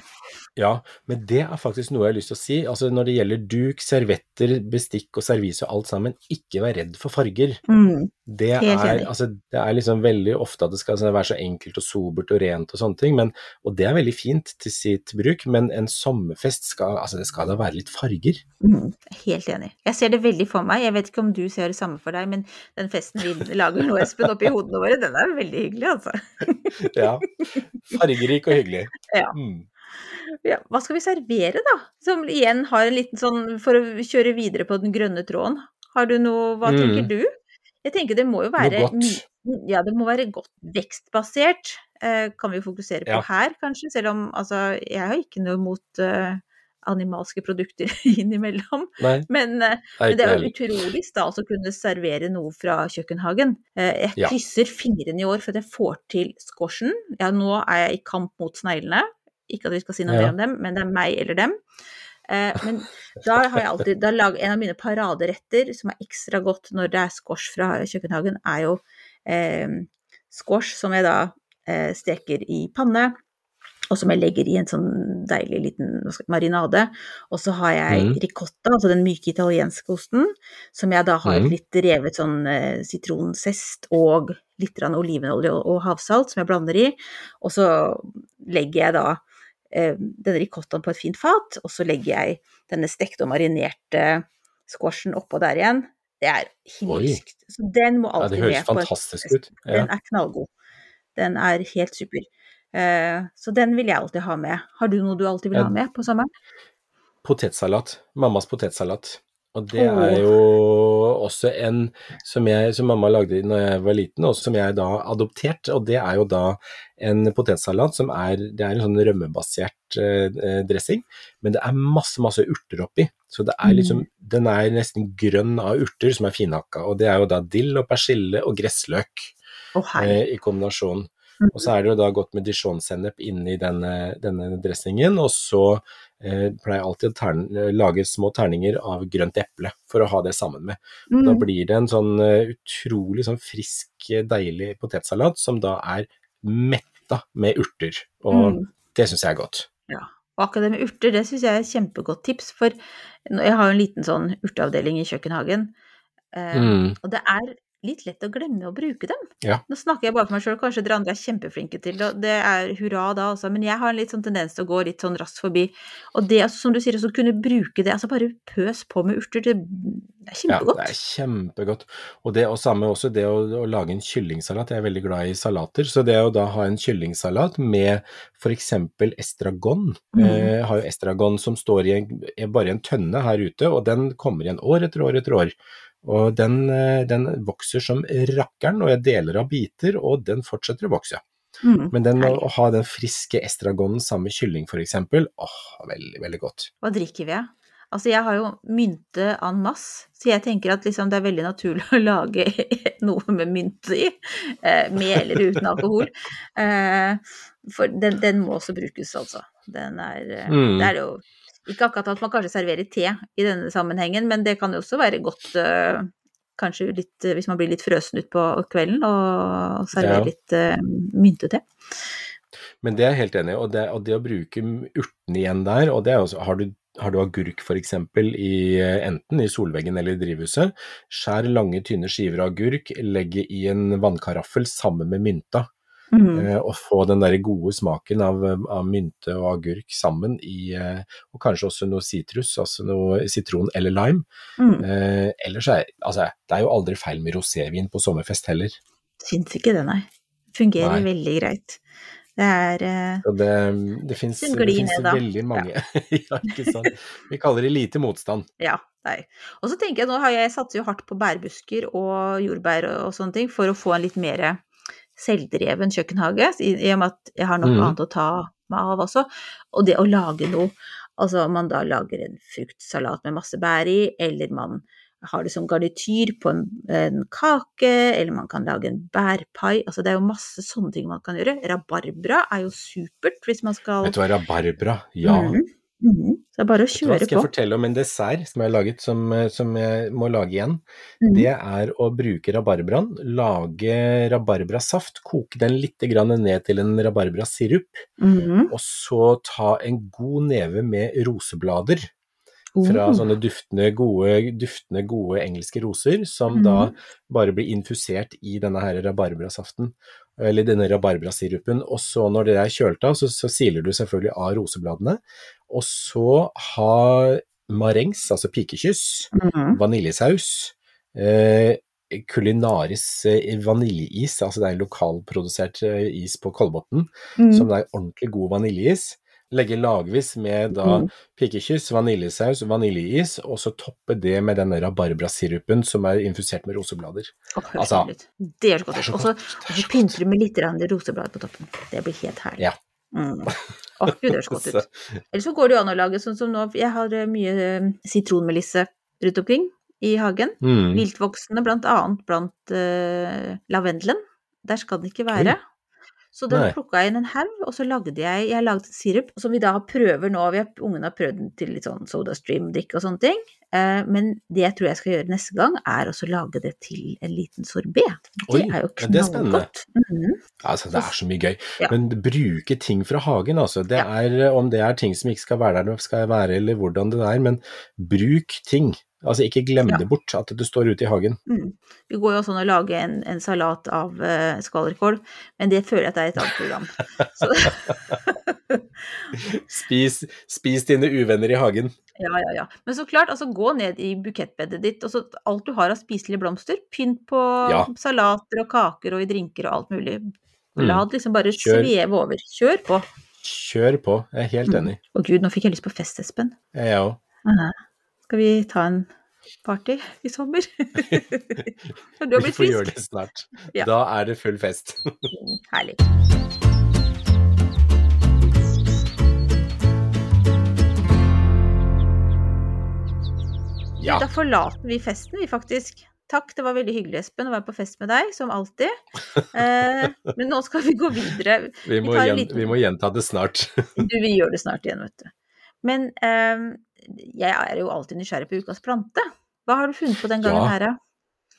Speaker 4: Ja, men det er faktisk noe jeg har lyst til å si. Altså Når det gjelder duk, servetter, bestikk og servise og alt sammen, ikke vær redd for farger.
Speaker 3: Mm.
Speaker 4: Det er, altså, det er liksom veldig ofte at det skal være så enkelt og sobert og rent og sånne ting, men, og det er veldig fint til sitt bruk, men en sommerfest skal, altså, det skal da være litt farger.
Speaker 3: Mm. Helt enig. Jeg ser det veldig for meg. Jeg vet ikke om du ser det samme for deg, men den festen vi (laughs) lager nå, Espen, oppi hodene våre, den er veldig hyggelig, altså. (laughs)
Speaker 4: Ja. Fargerik og hyggelig. (laughs)
Speaker 3: Ja.
Speaker 4: Mm.
Speaker 3: Ja, hva skal vi servere, da? Som igjen har en liten sånn For å kjøre videre på den grønne tråden. Har du noe Hva
Speaker 4: Mm.
Speaker 3: tenker du? Jeg tenker det må jo være
Speaker 4: Noe godt.
Speaker 3: Ja, det må være godt vekstbasert. Eh, kan vi fokusere på
Speaker 4: Ja.
Speaker 3: her, kanskje. Selv om altså Jeg har ikke noe mot eh, animalske produkter (laughs) innimellom.
Speaker 4: Nei,
Speaker 3: Men, eh, men det er jo utrolig stas å kunne servere noe fra kjøkkenhagen. Eh, Jeg
Speaker 4: Ja.
Speaker 3: fingrene i år for at jeg får til squashen. Ja, nå er jeg i kamp mot sneglene. Ikke at vi skal si noe mer om dem, men det er meg eller dem. Eh, men da har jeg alltid da lag, En av mine paraderetter som er ekstra godt når det er squash fra kjøkkenhagen, er jo eh, squash som jeg da eh, steker i panne, og som jeg legger i en sånn deilig liten marinade. Og så har jeg
Speaker 4: Mm.
Speaker 3: ricotta, altså den myke italienske osten, som jeg da har
Speaker 4: Mm.
Speaker 3: litt revet sånn eh, sitronsest og litt olivenolje og, og havsalt som jeg blander i. Og så legger jeg da denne ricottaen på et fint fat, og så legger jeg denne stekte og marinerte squashen oppå der igjen. Det er himmelsk. Så den må
Speaker 4: Ja,
Speaker 3: alltid
Speaker 4: høres
Speaker 3: med på et
Speaker 4: fantastisk ut. Ja.
Speaker 3: den er knallgod. Den er helt super. Eh, så den vil jeg alltid ha med. Har du noe du alltid vil
Speaker 4: Ja.
Speaker 3: ha med på sommeren?
Speaker 4: Potetsalat. Mammas potetsalat. Og det er jo også en som, jeg, som mamma lagde når jeg var liten, og som jeg da adopterte. Og det er jo da en potetsalat som er Det er en sånn rømmebasert eh, dressing, men det er masse, masse urter oppi. Så det er liksom Den er nesten grønn av urter som er finhakka. Og det er jo da dill og persille og gressløk
Speaker 3: oh,
Speaker 4: eh, i kombinasjon. Og så er det jo da godt med dijon-sennep inni denne, denne dressingen, og så eh, pleier alltid å terne, lage små terninger av grønt eple for å ha det sammen med. Da
Speaker 3: Mm.
Speaker 4: blir det en sånn eh, utrolig sånn frisk, eh, deilig potetsalat som da er metta med urter, og
Speaker 3: Mm.
Speaker 4: det syns jeg er godt. Ja.
Speaker 3: Og akkurat det med urter, det syns jeg er et kjempegodt tips, for jeg har jo en liten sånn urteavdeling i kjøkkenhagen, eh,
Speaker 4: Mm.
Speaker 3: og det er litt lett å glemme å bruke dem.
Speaker 4: Ja.
Speaker 3: Nå snakker jeg bare for meg sjøl, kanskje dere andre er kjempeflinke til det, det er hurra da, altså, men jeg har en litt sånn tendens til å gå litt sånn raskt forbi. Og det, altså, som du sier, å kunne bruke det, altså bare pøs på med urter, det er kjempegodt.
Speaker 4: Ja, det er kjempegodt. Og det og samme også det å, å lage en kyllingsalat. Jeg er veldig glad i salater, så det å da ha en kyllingsalat med f.eks. estragon.
Speaker 3: Mm.
Speaker 4: Eh, har jo estragon som står i en, bare i en tønne her ute, og den kommer igjen år etter år etter år. Og den, eh, den vokser som rakkeren, og jeg deler av biter, og den fortsetter å vokse.
Speaker 3: Mm,
Speaker 4: Men den å, ha den friske estragonen sammen med kylling f.eks., åh, veldig, veldig godt.
Speaker 3: Hva drikker vi da? Altså, jeg har jo mynte en masse, så jeg tenker at liksom det er veldig naturlig å lage (laughs) noe med mynte i. Eh, med eller uten alkohol. Eh, for den, den, må også brukes, altså. Den er mm. Det er jo ikke akkurat at man kanskje serverer te i denne sammenhengen, men det kan jo også være godt uh, kanskje litt Hvis man blir litt frøsen ut på kvelden og, serverer ja. litt uh, myntete.
Speaker 4: Men det er jeg helt enig i, og, og, det å bruke urtene igjen der, og det er også Har du, har du agurk f.eks. enten i solveggen eller i drivhuset, skjær lange, tynne skiver av agurk, legg i en vannkaraffel sammen med mynta. Mm. Eh, og få den der gode smaken av, av, mynte og agurk sammen i eh, Og kanskje også noe sitrus, altså noe sitron eller lime. Mm. Eh, ellers er altså, det er jo aldri feil med rosévin på sommerfest heller.
Speaker 3: Fins ikke det, nei. Fungerer nei. veldig greit. Det er uh,
Speaker 4: Det, det fins veldig mange ja. (laughs) ja. ikke sant. Vi kaller det lite motstand.
Speaker 3: Ja. Nei. Og så tenker jeg, nå har jeg satser jo hardt på bærbusker og jordbær og, og sånne ting for å få en litt mer selvdreven kjøkkenhage, i, og med at jeg har noe mm. annet å ta meg av også. Og det å lage noe, altså om man da lager en fruktsalat med masse bær i, eller man har det som garnityr på en, en, kake, eller man kan lage en bærpai. Altså det er jo masse sånne ting man kan gjøre. Rabarbra er jo supert hvis man skal
Speaker 4: Vet du hva, rabarbra, ja. Mm.
Speaker 3: Mm. Så det er bare å kjøre på.
Speaker 4: Hva skal jeg fortelle om en dessert som jeg har laget, som, som jeg må lage igjen? Mm. Det er å bruke rabarbraen, lage rabarbrasaft, koke den litt ned til en rabarbrasirup, mm. og så ta en god neve med roseblader fra oh. sånne duftende gode, duftende, gode engelske roser, som mm. da bare blir infusert i denne her rabarbrasaften, eller denne rabarbrasirupen. Og så når det er kjølt av, så, så siler du selvfølgelig av rosebladene. Og så ha marengs, altså pikekyss, mm. vaniljesaus. Eh, Kulinaris eh, vaniljeis, altså det er lokalprodusert eh, is på Kolbotn, mm. som er ordentlig god vaniljeis legge lagvis med da mm. pikekyss, vaniljesaus, vaniljeis, og så toppe det med denne rabarbrasirupen som er infusert med roseblader.
Speaker 3: Oh, altså, det høres så godt. Og så pynter du med litt roseblader på toppen. Det blir helt herlig. Ja. Mm. (laughs) Å, gud, det høres godt ut. Eller så går det jo an å lage sånn som nå, jeg har eh, mye eh, sitronmelisse rundt omkring i hagen. Mm. Viltvoksende blant annet blant uh, lavendelen. Der skal den ikke være. Oi. Så da plukka jeg inn en haug, og så lagde jeg Jeg laget sirup som vi da prøver nå. Vi har, ungene har prøvd den til litt sånn SodaStream-drikke og sånne ting. Eh, men det jeg tror jeg skal gjøre neste gang, er å lage det til en liten sorbé.
Speaker 4: Det er jo knallgodt. Mm -hmm. Altså, det er så mye gøy. Ja. Men bruke ting fra hagen, altså. Det er, om det er ting som ikke skal være der det skal være, eller hvordan det er, men bruk ting. Altså ikke glem det bort, at det står ute i hagen. Mm.
Speaker 3: Vi går jo også an å lage en, en salat av uh, skvallerkål, men det føler jeg at det er et annet
Speaker 4: program. (laughs) (laughs) spis, spis, dine uvenner i hagen.
Speaker 3: Ja, ja, ja. Men så klart, altså gå ned i bukettbedet ditt, og så alt du har av spiselige blomster, pynt på ja. salater og kaker og i drinker og alt mulig. Mm. La det liksom bare Kjør. sveve over. Kjør på.
Speaker 4: Kjør på, jeg er helt mm. enig.
Speaker 3: Å gud, nå fikk jeg lyst på fest, Espen.
Speaker 4: Jeg òg.
Speaker 3: Skal vi ta en party i sommer? (laughs)
Speaker 4: du har blitt frisk. Vi får gjøre det snart. Ja. Da er det full fest. (laughs)
Speaker 3: Herlig. Ja. Da forlater vi festen, vi faktisk. Takk, det var veldig hyggelig, Espen, å være på fest med deg, som alltid. (laughs) Eh, men nå skal vi gå videre.
Speaker 4: Vi må, vi, liten... vi må gjenta det snart.
Speaker 3: du, vi gjør det snart igjen, vet du. Men eh, jeg er jo alltid nysgjerrig på ukas plante. Hva har du funnet på den gangen ja. her,
Speaker 4: da?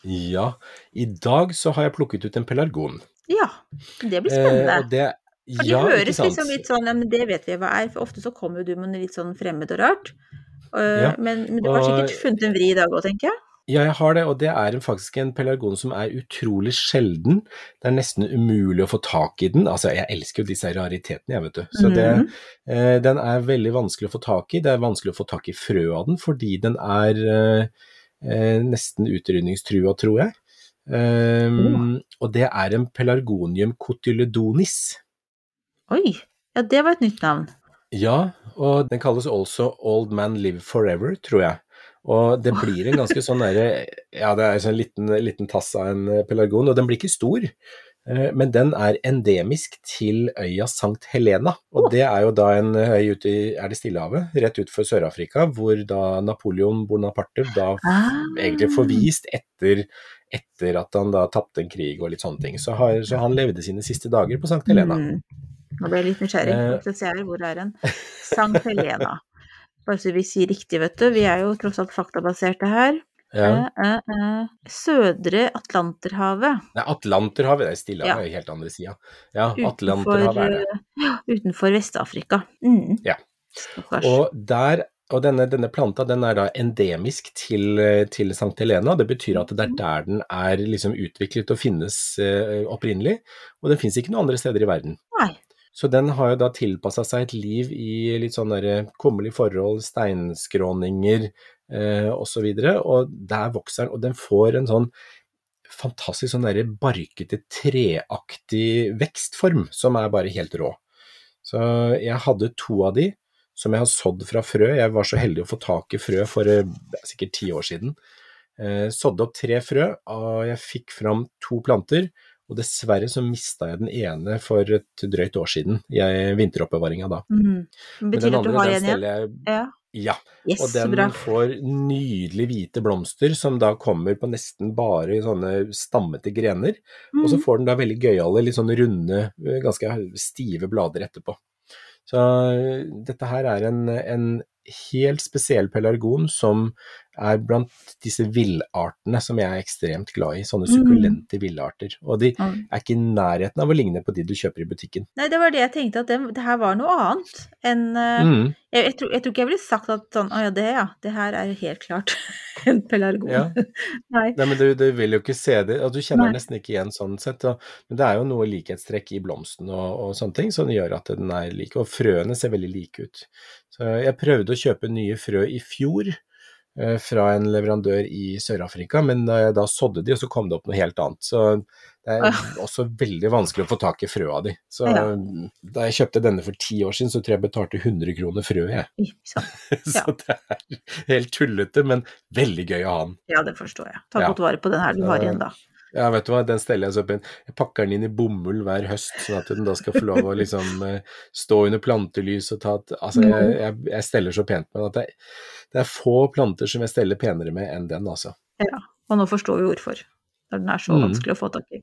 Speaker 4: Ja, i dag så har jeg plukket ut en pelargon.
Speaker 3: Ja, det blir spennende. Eh, det, for det høres liksom litt sånn, men det vet vi hva er, for ofte så kommer du med noe litt sånn fremmed og rart. Uh, ja, men, men, du har sikkert funnet en vri i dag òg, tenker jeg?
Speaker 4: Ja, jeg har det, og det er faktisk en pelargon som er utrolig sjelden. Det er nesten umulig å få tak i den. Altså, jeg elsker jo disse raritetene, jeg, vet du. Så det, mm. eh, den er veldig vanskelig å få tak i. Det er vanskelig å få tak i frø av den, fordi den er eh, eh nesten utrydningstrua, tror jeg. Um, mm. Og det er en pelargonium cotyledonis.
Speaker 3: Oi, ja det var et nytt navn.
Speaker 4: Ja, og den kalles også Old Man Live Forever, tror jeg. Og det blir en ganske sånn derre Ja, det er en sånn liten, liten tass av en pelargon, og den blir ikke stor. Eh, Men den er endemisk til øya Sankt Helena, og det er jo da en øy ute i er det Stillehavet, rett utenfor Sør-Afrika, hvor da Napoleon Bonaparte da
Speaker 3: Ah.
Speaker 4: egentlig forvist etter, etter at han da tapte en krig og litt sånne ting. Så, har, så han levde sine siste dager på Sankt Helena.
Speaker 3: Mm. Nå ble jeg litt nysgjerrig.
Speaker 4: Eh.
Speaker 3: Skal se her, hvor er den? Sankt Helena. Bare så vi sier riktig, vet du. Vi er jo tross alt faktabaserte her.
Speaker 4: Ja.
Speaker 3: Eh, eh, eh. Sødre Atlanterhavet.
Speaker 4: Nei, Atlanterhavet, det er Stillehavet, helt andre sida. Ja, Atlanterhavet er det.
Speaker 3: utenfor Vest-Afrika. Mm.
Speaker 4: Ja.
Speaker 3: Stakkars.
Speaker 4: Og, der, og denne, denne planta den er da endemisk til, til St. Helena. Det betyr at det er der den er liksom utviklet og finnes eh, opprinnelig. Og den finnes ikke noen andre steder i verden. Så den har jo da tilpassa seg et liv i litt sånn derre kummerlige forhold, steinskråninger eh, osv. Og, så og der vokser den, og den får en sånn fantastisk sånn derre barkete, treaktig vekstform som er bare helt rå. Så jeg hadde to av de som jeg har sådd fra frø. Jeg var så heldig å få tak i frø for eh, sikkert ti år siden. Eh, sådde opp tre frø, og jeg fikk fram to planter. Og dessverre så mista jeg den ene for et drøyt år siden, i vinteroppbevaringa da.
Speaker 3: Mm.
Speaker 4: Men
Speaker 3: Betyr
Speaker 4: den
Speaker 3: at du
Speaker 4: andre,
Speaker 3: har
Speaker 4: den steller jeg
Speaker 3: Ja.
Speaker 4: Ja.
Speaker 3: Yes,
Speaker 4: Og den
Speaker 3: bra.
Speaker 4: får nydelig hvite blomster som da kommer på nesten bare sånne stammete grener. Og så
Speaker 3: Mm.
Speaker 4: får den da veldig gøyale, litt sånn runde, eh, ganske stive blader etterpå. Så eh, dette her er en, en helt spesiell pelargon som er blant disse villartene som jeg er ekstremt glad i. Sånne
Speaker 3: Mm.
Speaker 4: sukkulente villarter. Og de
Speaker 3: mm.
Speaker 4: er ikke i nærheten av å ligne på de du kjøper i butikken.
Speaker 3: Nei, det var det jeg tenkte, at det, det her var noe annet enn eh,
Speaker 4: Mm.
Speaker 3: jeg, jeg, tror, jeg tror ikke jeg ville sagt at sånn Å ja, det ja, det her er helt klart (laughs) en pelargon.
Speaker 4: Ja. (laughs)
Speaker 3: Nei.
Speaker 4: Nei, men du, du vil jo ikke se det, og du kjenner
Speaker 3: Nei.
Speaker 4: nesten ikke igjen sånn sett. Og, men det er jo noe likhetstrekk i blomsten og, og sånne ting som gjør at den er lik. Og frøene ser veldig like ut. Så jeg prøvde å kjøpe nye frø i fjor fra en leverandør i Sør-Afrika, men da sådde de, og så kom det opp noe helt annet. Så det er også veldig vanskelig å få tak i frø av de. Så
Speaker 3: Ja.
Speaker 4: da jeg kjøpte denne for ti år siden, så tror jeg jeg betalte 100 kroner frø, jeg.
Speaker 3: Sann. (laughs)
Speaker 4: Så det er helt tullete, men veldig gøy å ha den.
Speaker 3: Ja, det forstår jeg. Ta
Speaker 4: Ja.
Speaker 3: godt vare på den her du har igjen, da.
Speaker 4: Ja, vet du hva, den steller jeg så inn. Jeg pakker den inn i bomull hver høst, sånn at den da skal få lov å liksom (laughs) eh, stå under plantelys og ta et Altså, jeg, jeg, jeg steller så pent med den at det, det er få planter som jeg steller penere med enn den, altså.
Speaker 3: Ja. Og nå forstår vi hvorfor. Når den er så
Speaker 4: Mm.
Speaker 3: vanskelig å få tak i.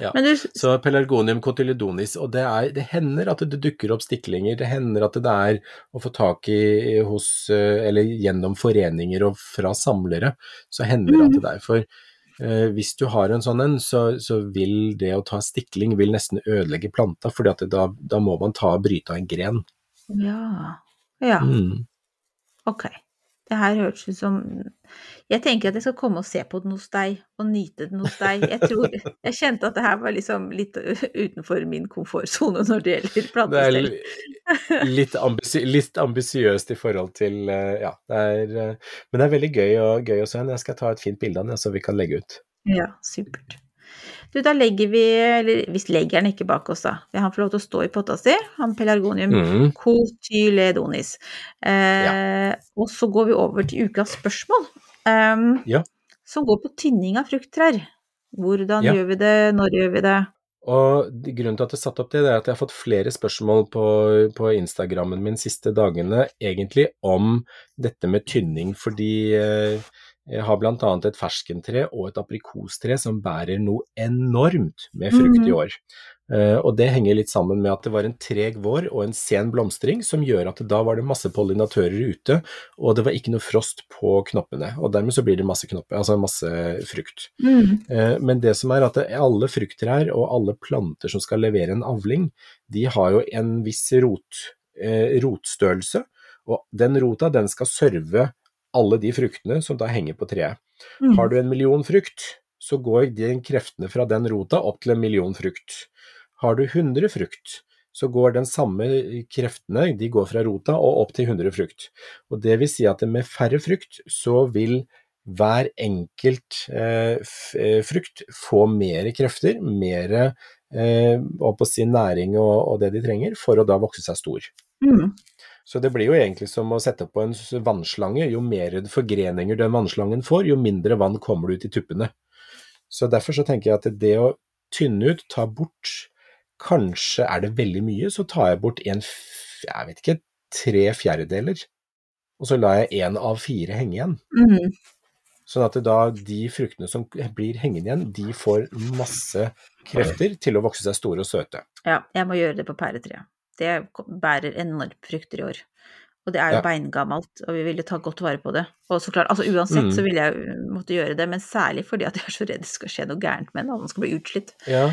Speaker 4: Ja.
Speaker 3: Du,
Speaker 4: Så pelargonium cotyledonis, og det, er, det hender at det dukker opp stiklinger, det hender at det er å få tak i hos, eh, eller gjennom foreninger og fra samlere, så hender det at det er. For hvis du har en sånn en, så, så vil det å ta stikling vil nesten ødelegge planta, for da, da må man ta og bryte av en gren.
Speaker 3: Ja. Ja,
Speaker 4: Mm.
Speaker 3: ok. Det her hørtes ut som Jeg tenker at jeg skal komme og se på den hos deg, og nyte den hos deg. Jeg tror Jeg kjente at det her var liksom litt utenfor min komfortsone når det gjelder (laughs)
Speaker 4: Det er
Speaker 3: plantestell.
Speaker 4: litt, ambisi litt ambisiøst i forhold til eh, Ja, det er eh, Men det er veldig gøy, og, gøy å se. Jeg skal ta et fint bilde av den, så vi kan legge ut.
Speaker 3: Ja, supert. Du, da legger vi Eller hvis legger den ikke bak oss, da. Han får lov til å stå i potta si, han pelargonium
Speaker 4: Mm.
Speaker 3: cotyledonis. Eh, Og så går vi over til ukas spørsmål, em,
Speaker 4: Ja.
Speaker 3: som går på tynning av frukttrær. Hvordan
Speaker 4: Ja.
Speaker 3: gjør vi det, når gjør vi det?
Speaker 4: Og grunnen til at jeg satte opp det, det er at jeg har fått flere spørsmål på, på Instagrammen min siste dagene, egentlig om dette med tynning, fordi eh, jeg har annet et ferskentre og et aprikostre som bærer noe enormt med frukt i
Speaker 3: Mhm.
Speaker 4: år. Eh, og det henger litt sammen med at det var en treg vår og en sen blomstring som gjør at da var det masse pollinatører ute, og det var ikke noe frost på knoppene. Og dermed så blir det masse knopper, altså masse frukt.
Speaker 3: Mm.
Speaker 4: Eh, Men det som er at alle frukttrær og alle planter som skal levere en avling, de har jo en viss rot, eh, rotstørrelse, og den rota den skal serve alle de fruktene som da henger på treet.
Speaker 3: Mm.
Speaker 4: Har du en million frukt, så går de kreftene fra den rota opp til en million frukt. Har du 100 frukt, så går den samme kreftene, de går fra rota og opp til 100 frukt. Og det vil si at med færre frukt, så vil hver enkelt eh, eh, frukt få mer krefter, mer eh, si sin næring og, og det de trenger, for å da vokse seg stor.
Speaker 3: Mm.
Speaker 4: Så det blir jo egentlig som å sette på en vannslange. Jo mer forgreninger den vannslangen får, jo mindre vann kommer det ut i tuppene. Så derfor så tenker jeg at det å tynne ut, ta bort Kanskje er det veldig mye, så tar jeg bort en, jeg vet ikke, tre fjerdedeler. Og så lar jeg én av fire henge igjen.
Speaker 3: Mm.
Speaker 4: Sånn at da de fruktene som blir hengende igjen, de får masse krefter til å vokse seg store og søte.
Speaker 3: Ja, jeg må gjøre det på pæretreet. Det bærer enormt frukter i år. Og det er jo
Speaker 4: Ja.
Speaker 3: beingammelt, og vi ville ta godt vare på det. Og så klart, altså uansett
Speaker 4: Mm.
Speaker 3: så ville jeg måtte gjøre det, men særlig fordi at jeg er så redd det skal skje noe gærent med den, at den skal bli utslitt.
Speaker 4: Ja,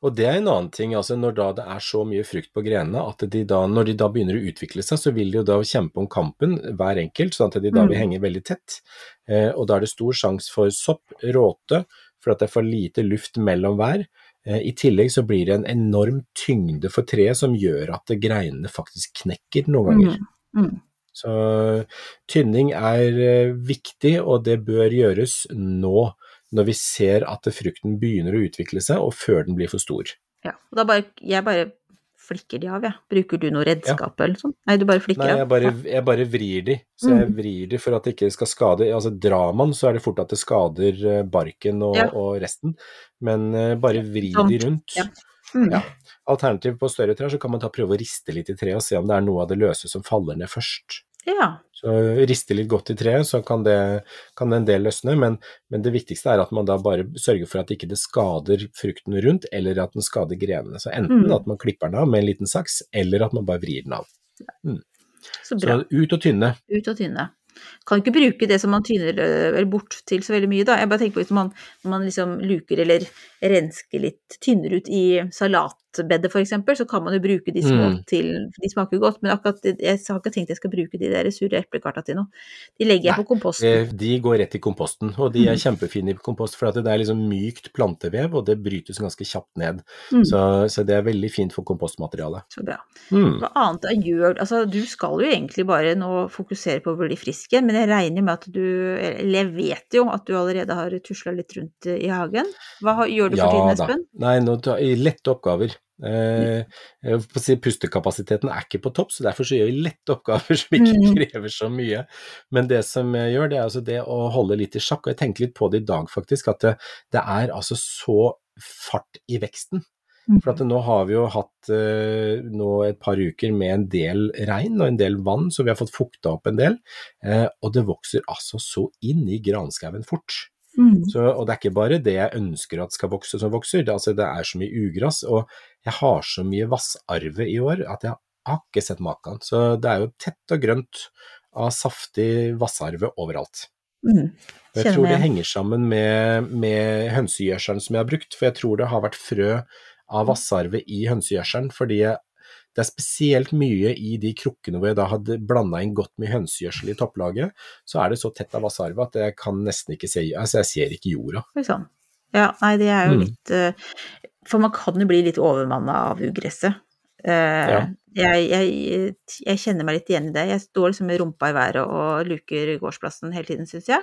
Speaker 4: og det er en annen ting, altså når da det er så mye frukt på grenene, at de da, når de da begynner å utvikle seg, så vil de jo da kjempe om kampen, hver enkelt, sånn at de da vil
Speaker 3: Mm.
Speaker 4: henge veldig tett. Eh, og da er det stor sjanse for sopp, råte, for at det er for lite luft mellom hver. Eh, I tillegg så blir det en enorm tyngde for treet som gjør at greinene faktisk knekker noen ganger.
Speaker 3: Mm. Mm.
Speaker 4: Så tynning er eh, viktig, og det bør gjøres nå, når vi ser at frukten begynner å utvikle seg, og før den blir for stor.
Speaker 3: Ja. Og da bare, jeg bare flikker de av, jeg. Bruker du noe redskap eller noe sånt? Nei, du bare flikker
Speaker 4: Nei,
Speaker 3: av?
Speaker 4: jeg bare, jeg bare vrir de, så jeg
Speaker 3: Mm.
Speaker 4: vrir de for at det ikke skal skade Altså drar man, så er det fort at det skader eh, barken og,
Speaker 3: Ja.
Speaker 4: og resten, men eh, bare vri
Speaker 3: Sånn.
Speaker 4: de rundt.
Speaker 3: Mm.
Speaker 4: Ja. Alternativt på større trær så kan man ta prøve å riste litt i treet og se om det er noe av det løse som faller ned først.
Speaker 3: ja.
Speaker 4: Så riste litt godt i treet, så kan, det, kan en del løsne, men, men det viktigste er at man da bare sørger for at ikke det skader frukten rundt, eller at den skader grenene. Så enten
Speaker 3: Mm.
Speaker 4: at man klipper den av med en liten saks, eller at man bare vrir den av.
Speaker 3: Så bra.
Speaker 4: Så ut og tynne.
Speaker 3: Ut og tynne. Kan ikke bruke det som man tynner øh, eller bort til så veldig mye, da. Jeg bare tenker på hvis man, man liksom luker eller rensker litt, tynner ut i salatbedet for eksempel, så kan man jo bruke de små
Speaker 4: Mm.
Speaker 3: til De smaker godt, men akkurat jeg har ikke tenkt jeg skal bruke de der sure eplekarta til noe. De legger jeg
Speaker 4: Nei,
Speaker 3: på komposten.
Speaker 4: Eh, De går rett i komposten, og de er
Speaker 3: Mm.
Speaker 4: kjempefine i kompost, for at det er liksom mykt plantevev, og det brytes ganske kjapt ned.
Speaker 3: Mm.
Speaker 4: Så, så det er veldig fint for kompostmateriale.
Speaker 3: Så bra.
Speaker 4: Mm.
Speaker 3: Hva annet er gjør Altså, du skal jo egentlig bare nå fokusere på å bli frisk igjen, men jeg regner med at du Eller jeg vet jo at du allerede har tusla litt rundt i hagen. Hva har- gjør du for tiden,
Speaker 4: da.
Speaker 3: Espen?
Speaker 4: Nei, nå i lette oppgaver. Eh, får si Pustekapasiteten er ikke på topp, så derfor så gjør vi lette oppgaver (laughs) som ikke
Speaker 3: Mm.
Speaker 4: krever så mye. Men det som jeg gjør, det er altså det å holde litt i sjakk, og jeg tenkte litt på det i dag faktisk, at det, det er altså så fart i veksten. For at nå har vi jo hatt eh, nå et par uker med en del regn og en del vann, så vi har fått fukta opp en del. Eh, og det vokser altså så inn i granskauen fort.
Speaker 3: Mm.
Speaker 4: Så, og det er ikke bare det jeg ønsker at skal vokse som vokser, det, altså, det er så mye ugress, og jeg har så mye vassarve i år at jeg har ikke sett maken. Så det er jo tett og grønt av saftig vassarve overalt.
Speaker 3: Mm.
Speaker 4: Jeg tror det henger sammen med, med hønsegjødselen som jeg har brukt, for jeg tror det har vært frø av vassarve i hønsegjødselen, fordi det er spesielt mye i de krukkene hvor jeg da hadde blanda inn godt med hønsegjødsel i topplaget, så er det så tett av vassarve at jeg kan nesten ikke se, altså jeg ser ikke jorda.
Speaker 3: Sånn. Ja, nei, det er jo
Speaker 4: Mm.
Speaker 3: litt mm. For man kan jo bli litt overmanna av ugresset. Eh,
Speaker 4: Ja.
Speaker 3: jeg, jeg, jeg kjenner meg litt igjen i det. Jeg står liksom med rumpa i været og luker gårdsplassen hele tiden, syns jeg.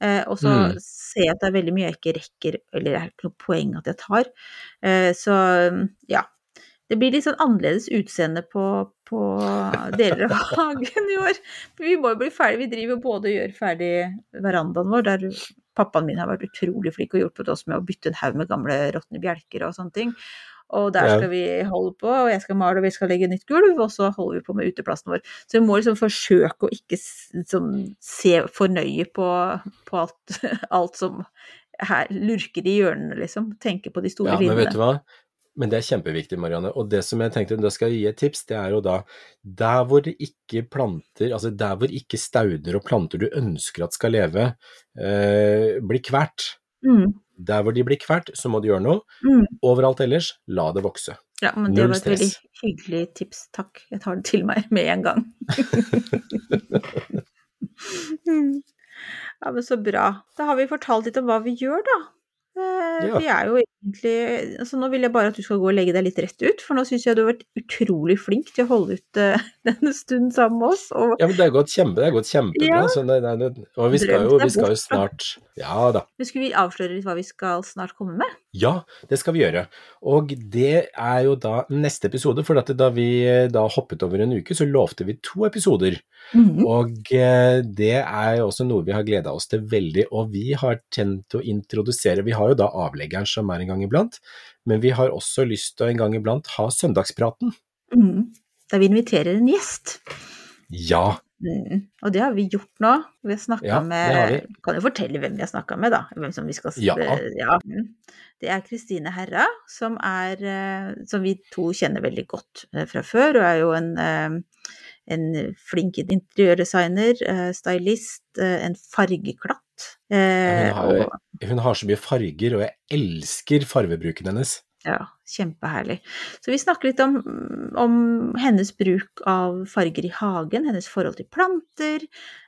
Speaker 3: Eh, og så
Speaker 4: Mm.
Speaker 3: ser jeg at det er veldig mye jeg ikke rekker, eller det er ikke noe poeng at jeg tar. Eh, så ja. Det blir litt sånn annerledes utseende på, på deler av (laughs) hagen i år. Vi må jo bli ferdig. Vi driver både og gjør ferdig verandaen vår, der pappaen min har vært utrolig flink og hjulpet oss med å bytte en haug med gamle råtne bjelker og sånne ting. Og der skal vi holde på, og jeg skal male og vi skal legge nytt gulv, og så holder vi på med uteplassen vår. Så vi må liksom forsøke å ikke liksom, se for nøye på, på alt, (laughs) alt som her lurker i hjørnene, liksom. Tenke på de store
Speaker 4: Ja, men vet du hva? Men det er kjempeviktig, Marianne. Og det som jeg tenkte, da skal jeg gi et tips, det er jo da der hvor det ikke planter, altså der hvor ikke stauder og planter du ønsker at skal leve, eh, blir kvært.
Speaker 3: Mm,
Speaker 4: Der hvor de blir kvalt, så må du gjøre noe.
Speaker 3: mm.
Speaker 4: Overalt ellers, la det vokse.
Speaker 3: Ja, men det
Speaker 4: Null
Speaker 3: var et veldig hyggelig tips. Takk. Jeg tar det til meg med en gang. (laughs) (laughs) Mm. ja, men så bra. Da har vi fortalt litt om hva vi gjør, da. Eh,
Speaker 4: Ja.
Speaker 3: Vi er jo egentlig altså Nå vil jeg bare at du skal gå og legge deg litt rett ut, for nå syns jeg du har vært utrolig flink til å holde ut uh, (laughs) denne stunden sammen med oss. Og
Speaker 4: Ja, men det er gått kjempe, det gått kjempebra.
Speaker 3: Ja.
Speaker 4: Det, det, det, og vi skal, jo, vi skal jo snart Ja da.
Speaker 3: Men skulle vi avsløre litt hva vi skal snart komme med?
Speaker 4: Ja, det skal vi gjøre. Og det er jo da neste episode, for at da vi eh, da hoppet over en uke, så lovte vi to episoder.
Speaker 3: Mhm.
Speaker 4: Og eh, det er jo også noe vi har gleda oss til veldig, og vi har tent å introdusere Vi har jo da avleggeren som er en gang iblant, men vi har også lyst til å en gang iblant ha søndagspraten.
Speaker 3: Mm. Der vi inviterer en gjest.
Speaker 4: Ja,
Speaker 3: Mm. Og det har vi gjort nå. Vi har snakka
Speaker 4: Ja,
Speaker 3: med
Speaker 4: har vi.
Speaker 3: Kan jo fortelle hvem vi har snakka med, da. Hvem som vi skal
Speaker 4: Ja.
Speaker 3: ja. Mm. Det er Kristine Herra, som er eh, Som vi to kjenner veldig godt eh, fra før. Hun er jo en, eh, en flink interiørdesigner, eh, stylist, eh, en fargeklatt. Eh,
Speaker 4: hun har, hun har så mye farger, og jeg elsker farvebruken hennes.
Speaker 3: Ja, kjempeherlig. Så vi snakker litt om, om hennes bruk av farger i hagen, hennes forhold til planter.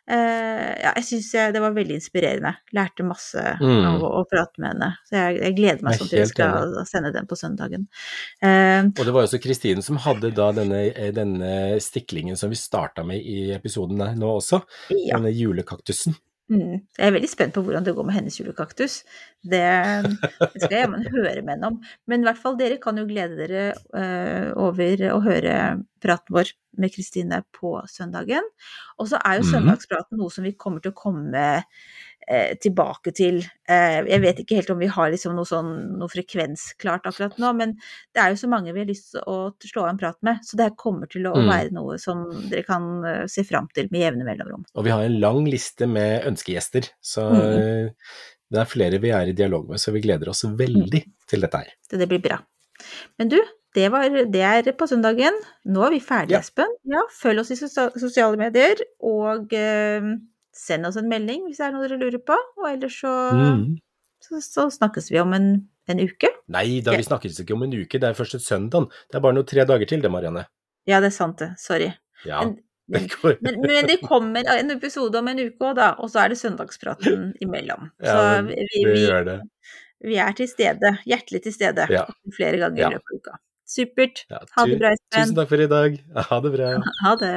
Speaker 3: Eh, ja, jeg syns det var veldig inspirerende. Lærte masse
Speaker 4: Mm.
Speaker 3: av å, å prate med henne. Så jeg, jeg gleder meg sånn til vi
Speaker 4: skal
Speaker 3: skal sende den på søndagen. Eh,
Speaker 4: Og det var også Kristine som hadde da denne, eh, denne stiklingen som vi starta med i episoden nå også,
Speaker 3: ja.
Speaker 4: denne julekaktusen.
Speaker 3: Mm. Jeg er veldig spent på hvordan det går med hennes julekaktus. Det, det skal jeg jammen høre med henne om. Men i hvert fall dere kan jo glede dere uh, over å høre praten vår med Kristine på søndagen. Og så er jo
Speaker 4: Mhm.
Speaker 3: søndagspraten noe som vi kommer til å komme eh, tilbake til. Eh, jeg vet ikke helt om vi har liksom noe, sånn, noe frekvens klart akkurat nå, men det er jo så mange vi har lyst til å slå av en prat med. Så det kommer til å
Speaker 4: Mm.
Speaker 3: være noe som dere kan eh, se fram til med jevne mellomrom.
Speaker 4: Og vi har en lang liste med ønskegjester, så eh, det er flere vi er i dialog med, så vi gleder oss veldig til dette her.
Speaker 3: Så det blir bra. Men du, det, var, det er på søndagen. Nå er vi ferdige,
Speaker 4: Ja.
Speaker 3: Espen. Ja, følg oss i sosiale medier, og eh, send oss en melding hvis det er noe dere lurer på. Og ellers så,
Speaker 4: Mm.
Speaker 3: så, så snakkes vi om en, en uke.
Speaker 4: Nei da, vi snakkes ikke om en uke, det er først et søndag. Det er bare noen tre dager til det, Marianne.
Speaker 3: Ja, det er sant det. Sorry.
Speaker 4: Ja,
Speaker 3: Men,
Speaker 4: det
Speaker 3: men, men, det kommer en episode om en uke òg, da. Og så er det søndagspraten imellom. (laughs) Så
Speaker 4: Ja,
Speaker 3: vi, vi, vi er til stede. Hjertelig til stede.
Speaker 4: Ja.
Speaker 3: Flere ganger i løpet av uka. Supert. Ha det bra, Espen.
Speaker 4: Tusen takk for i dag. Ha det bra.
Speaker 3: Ha det.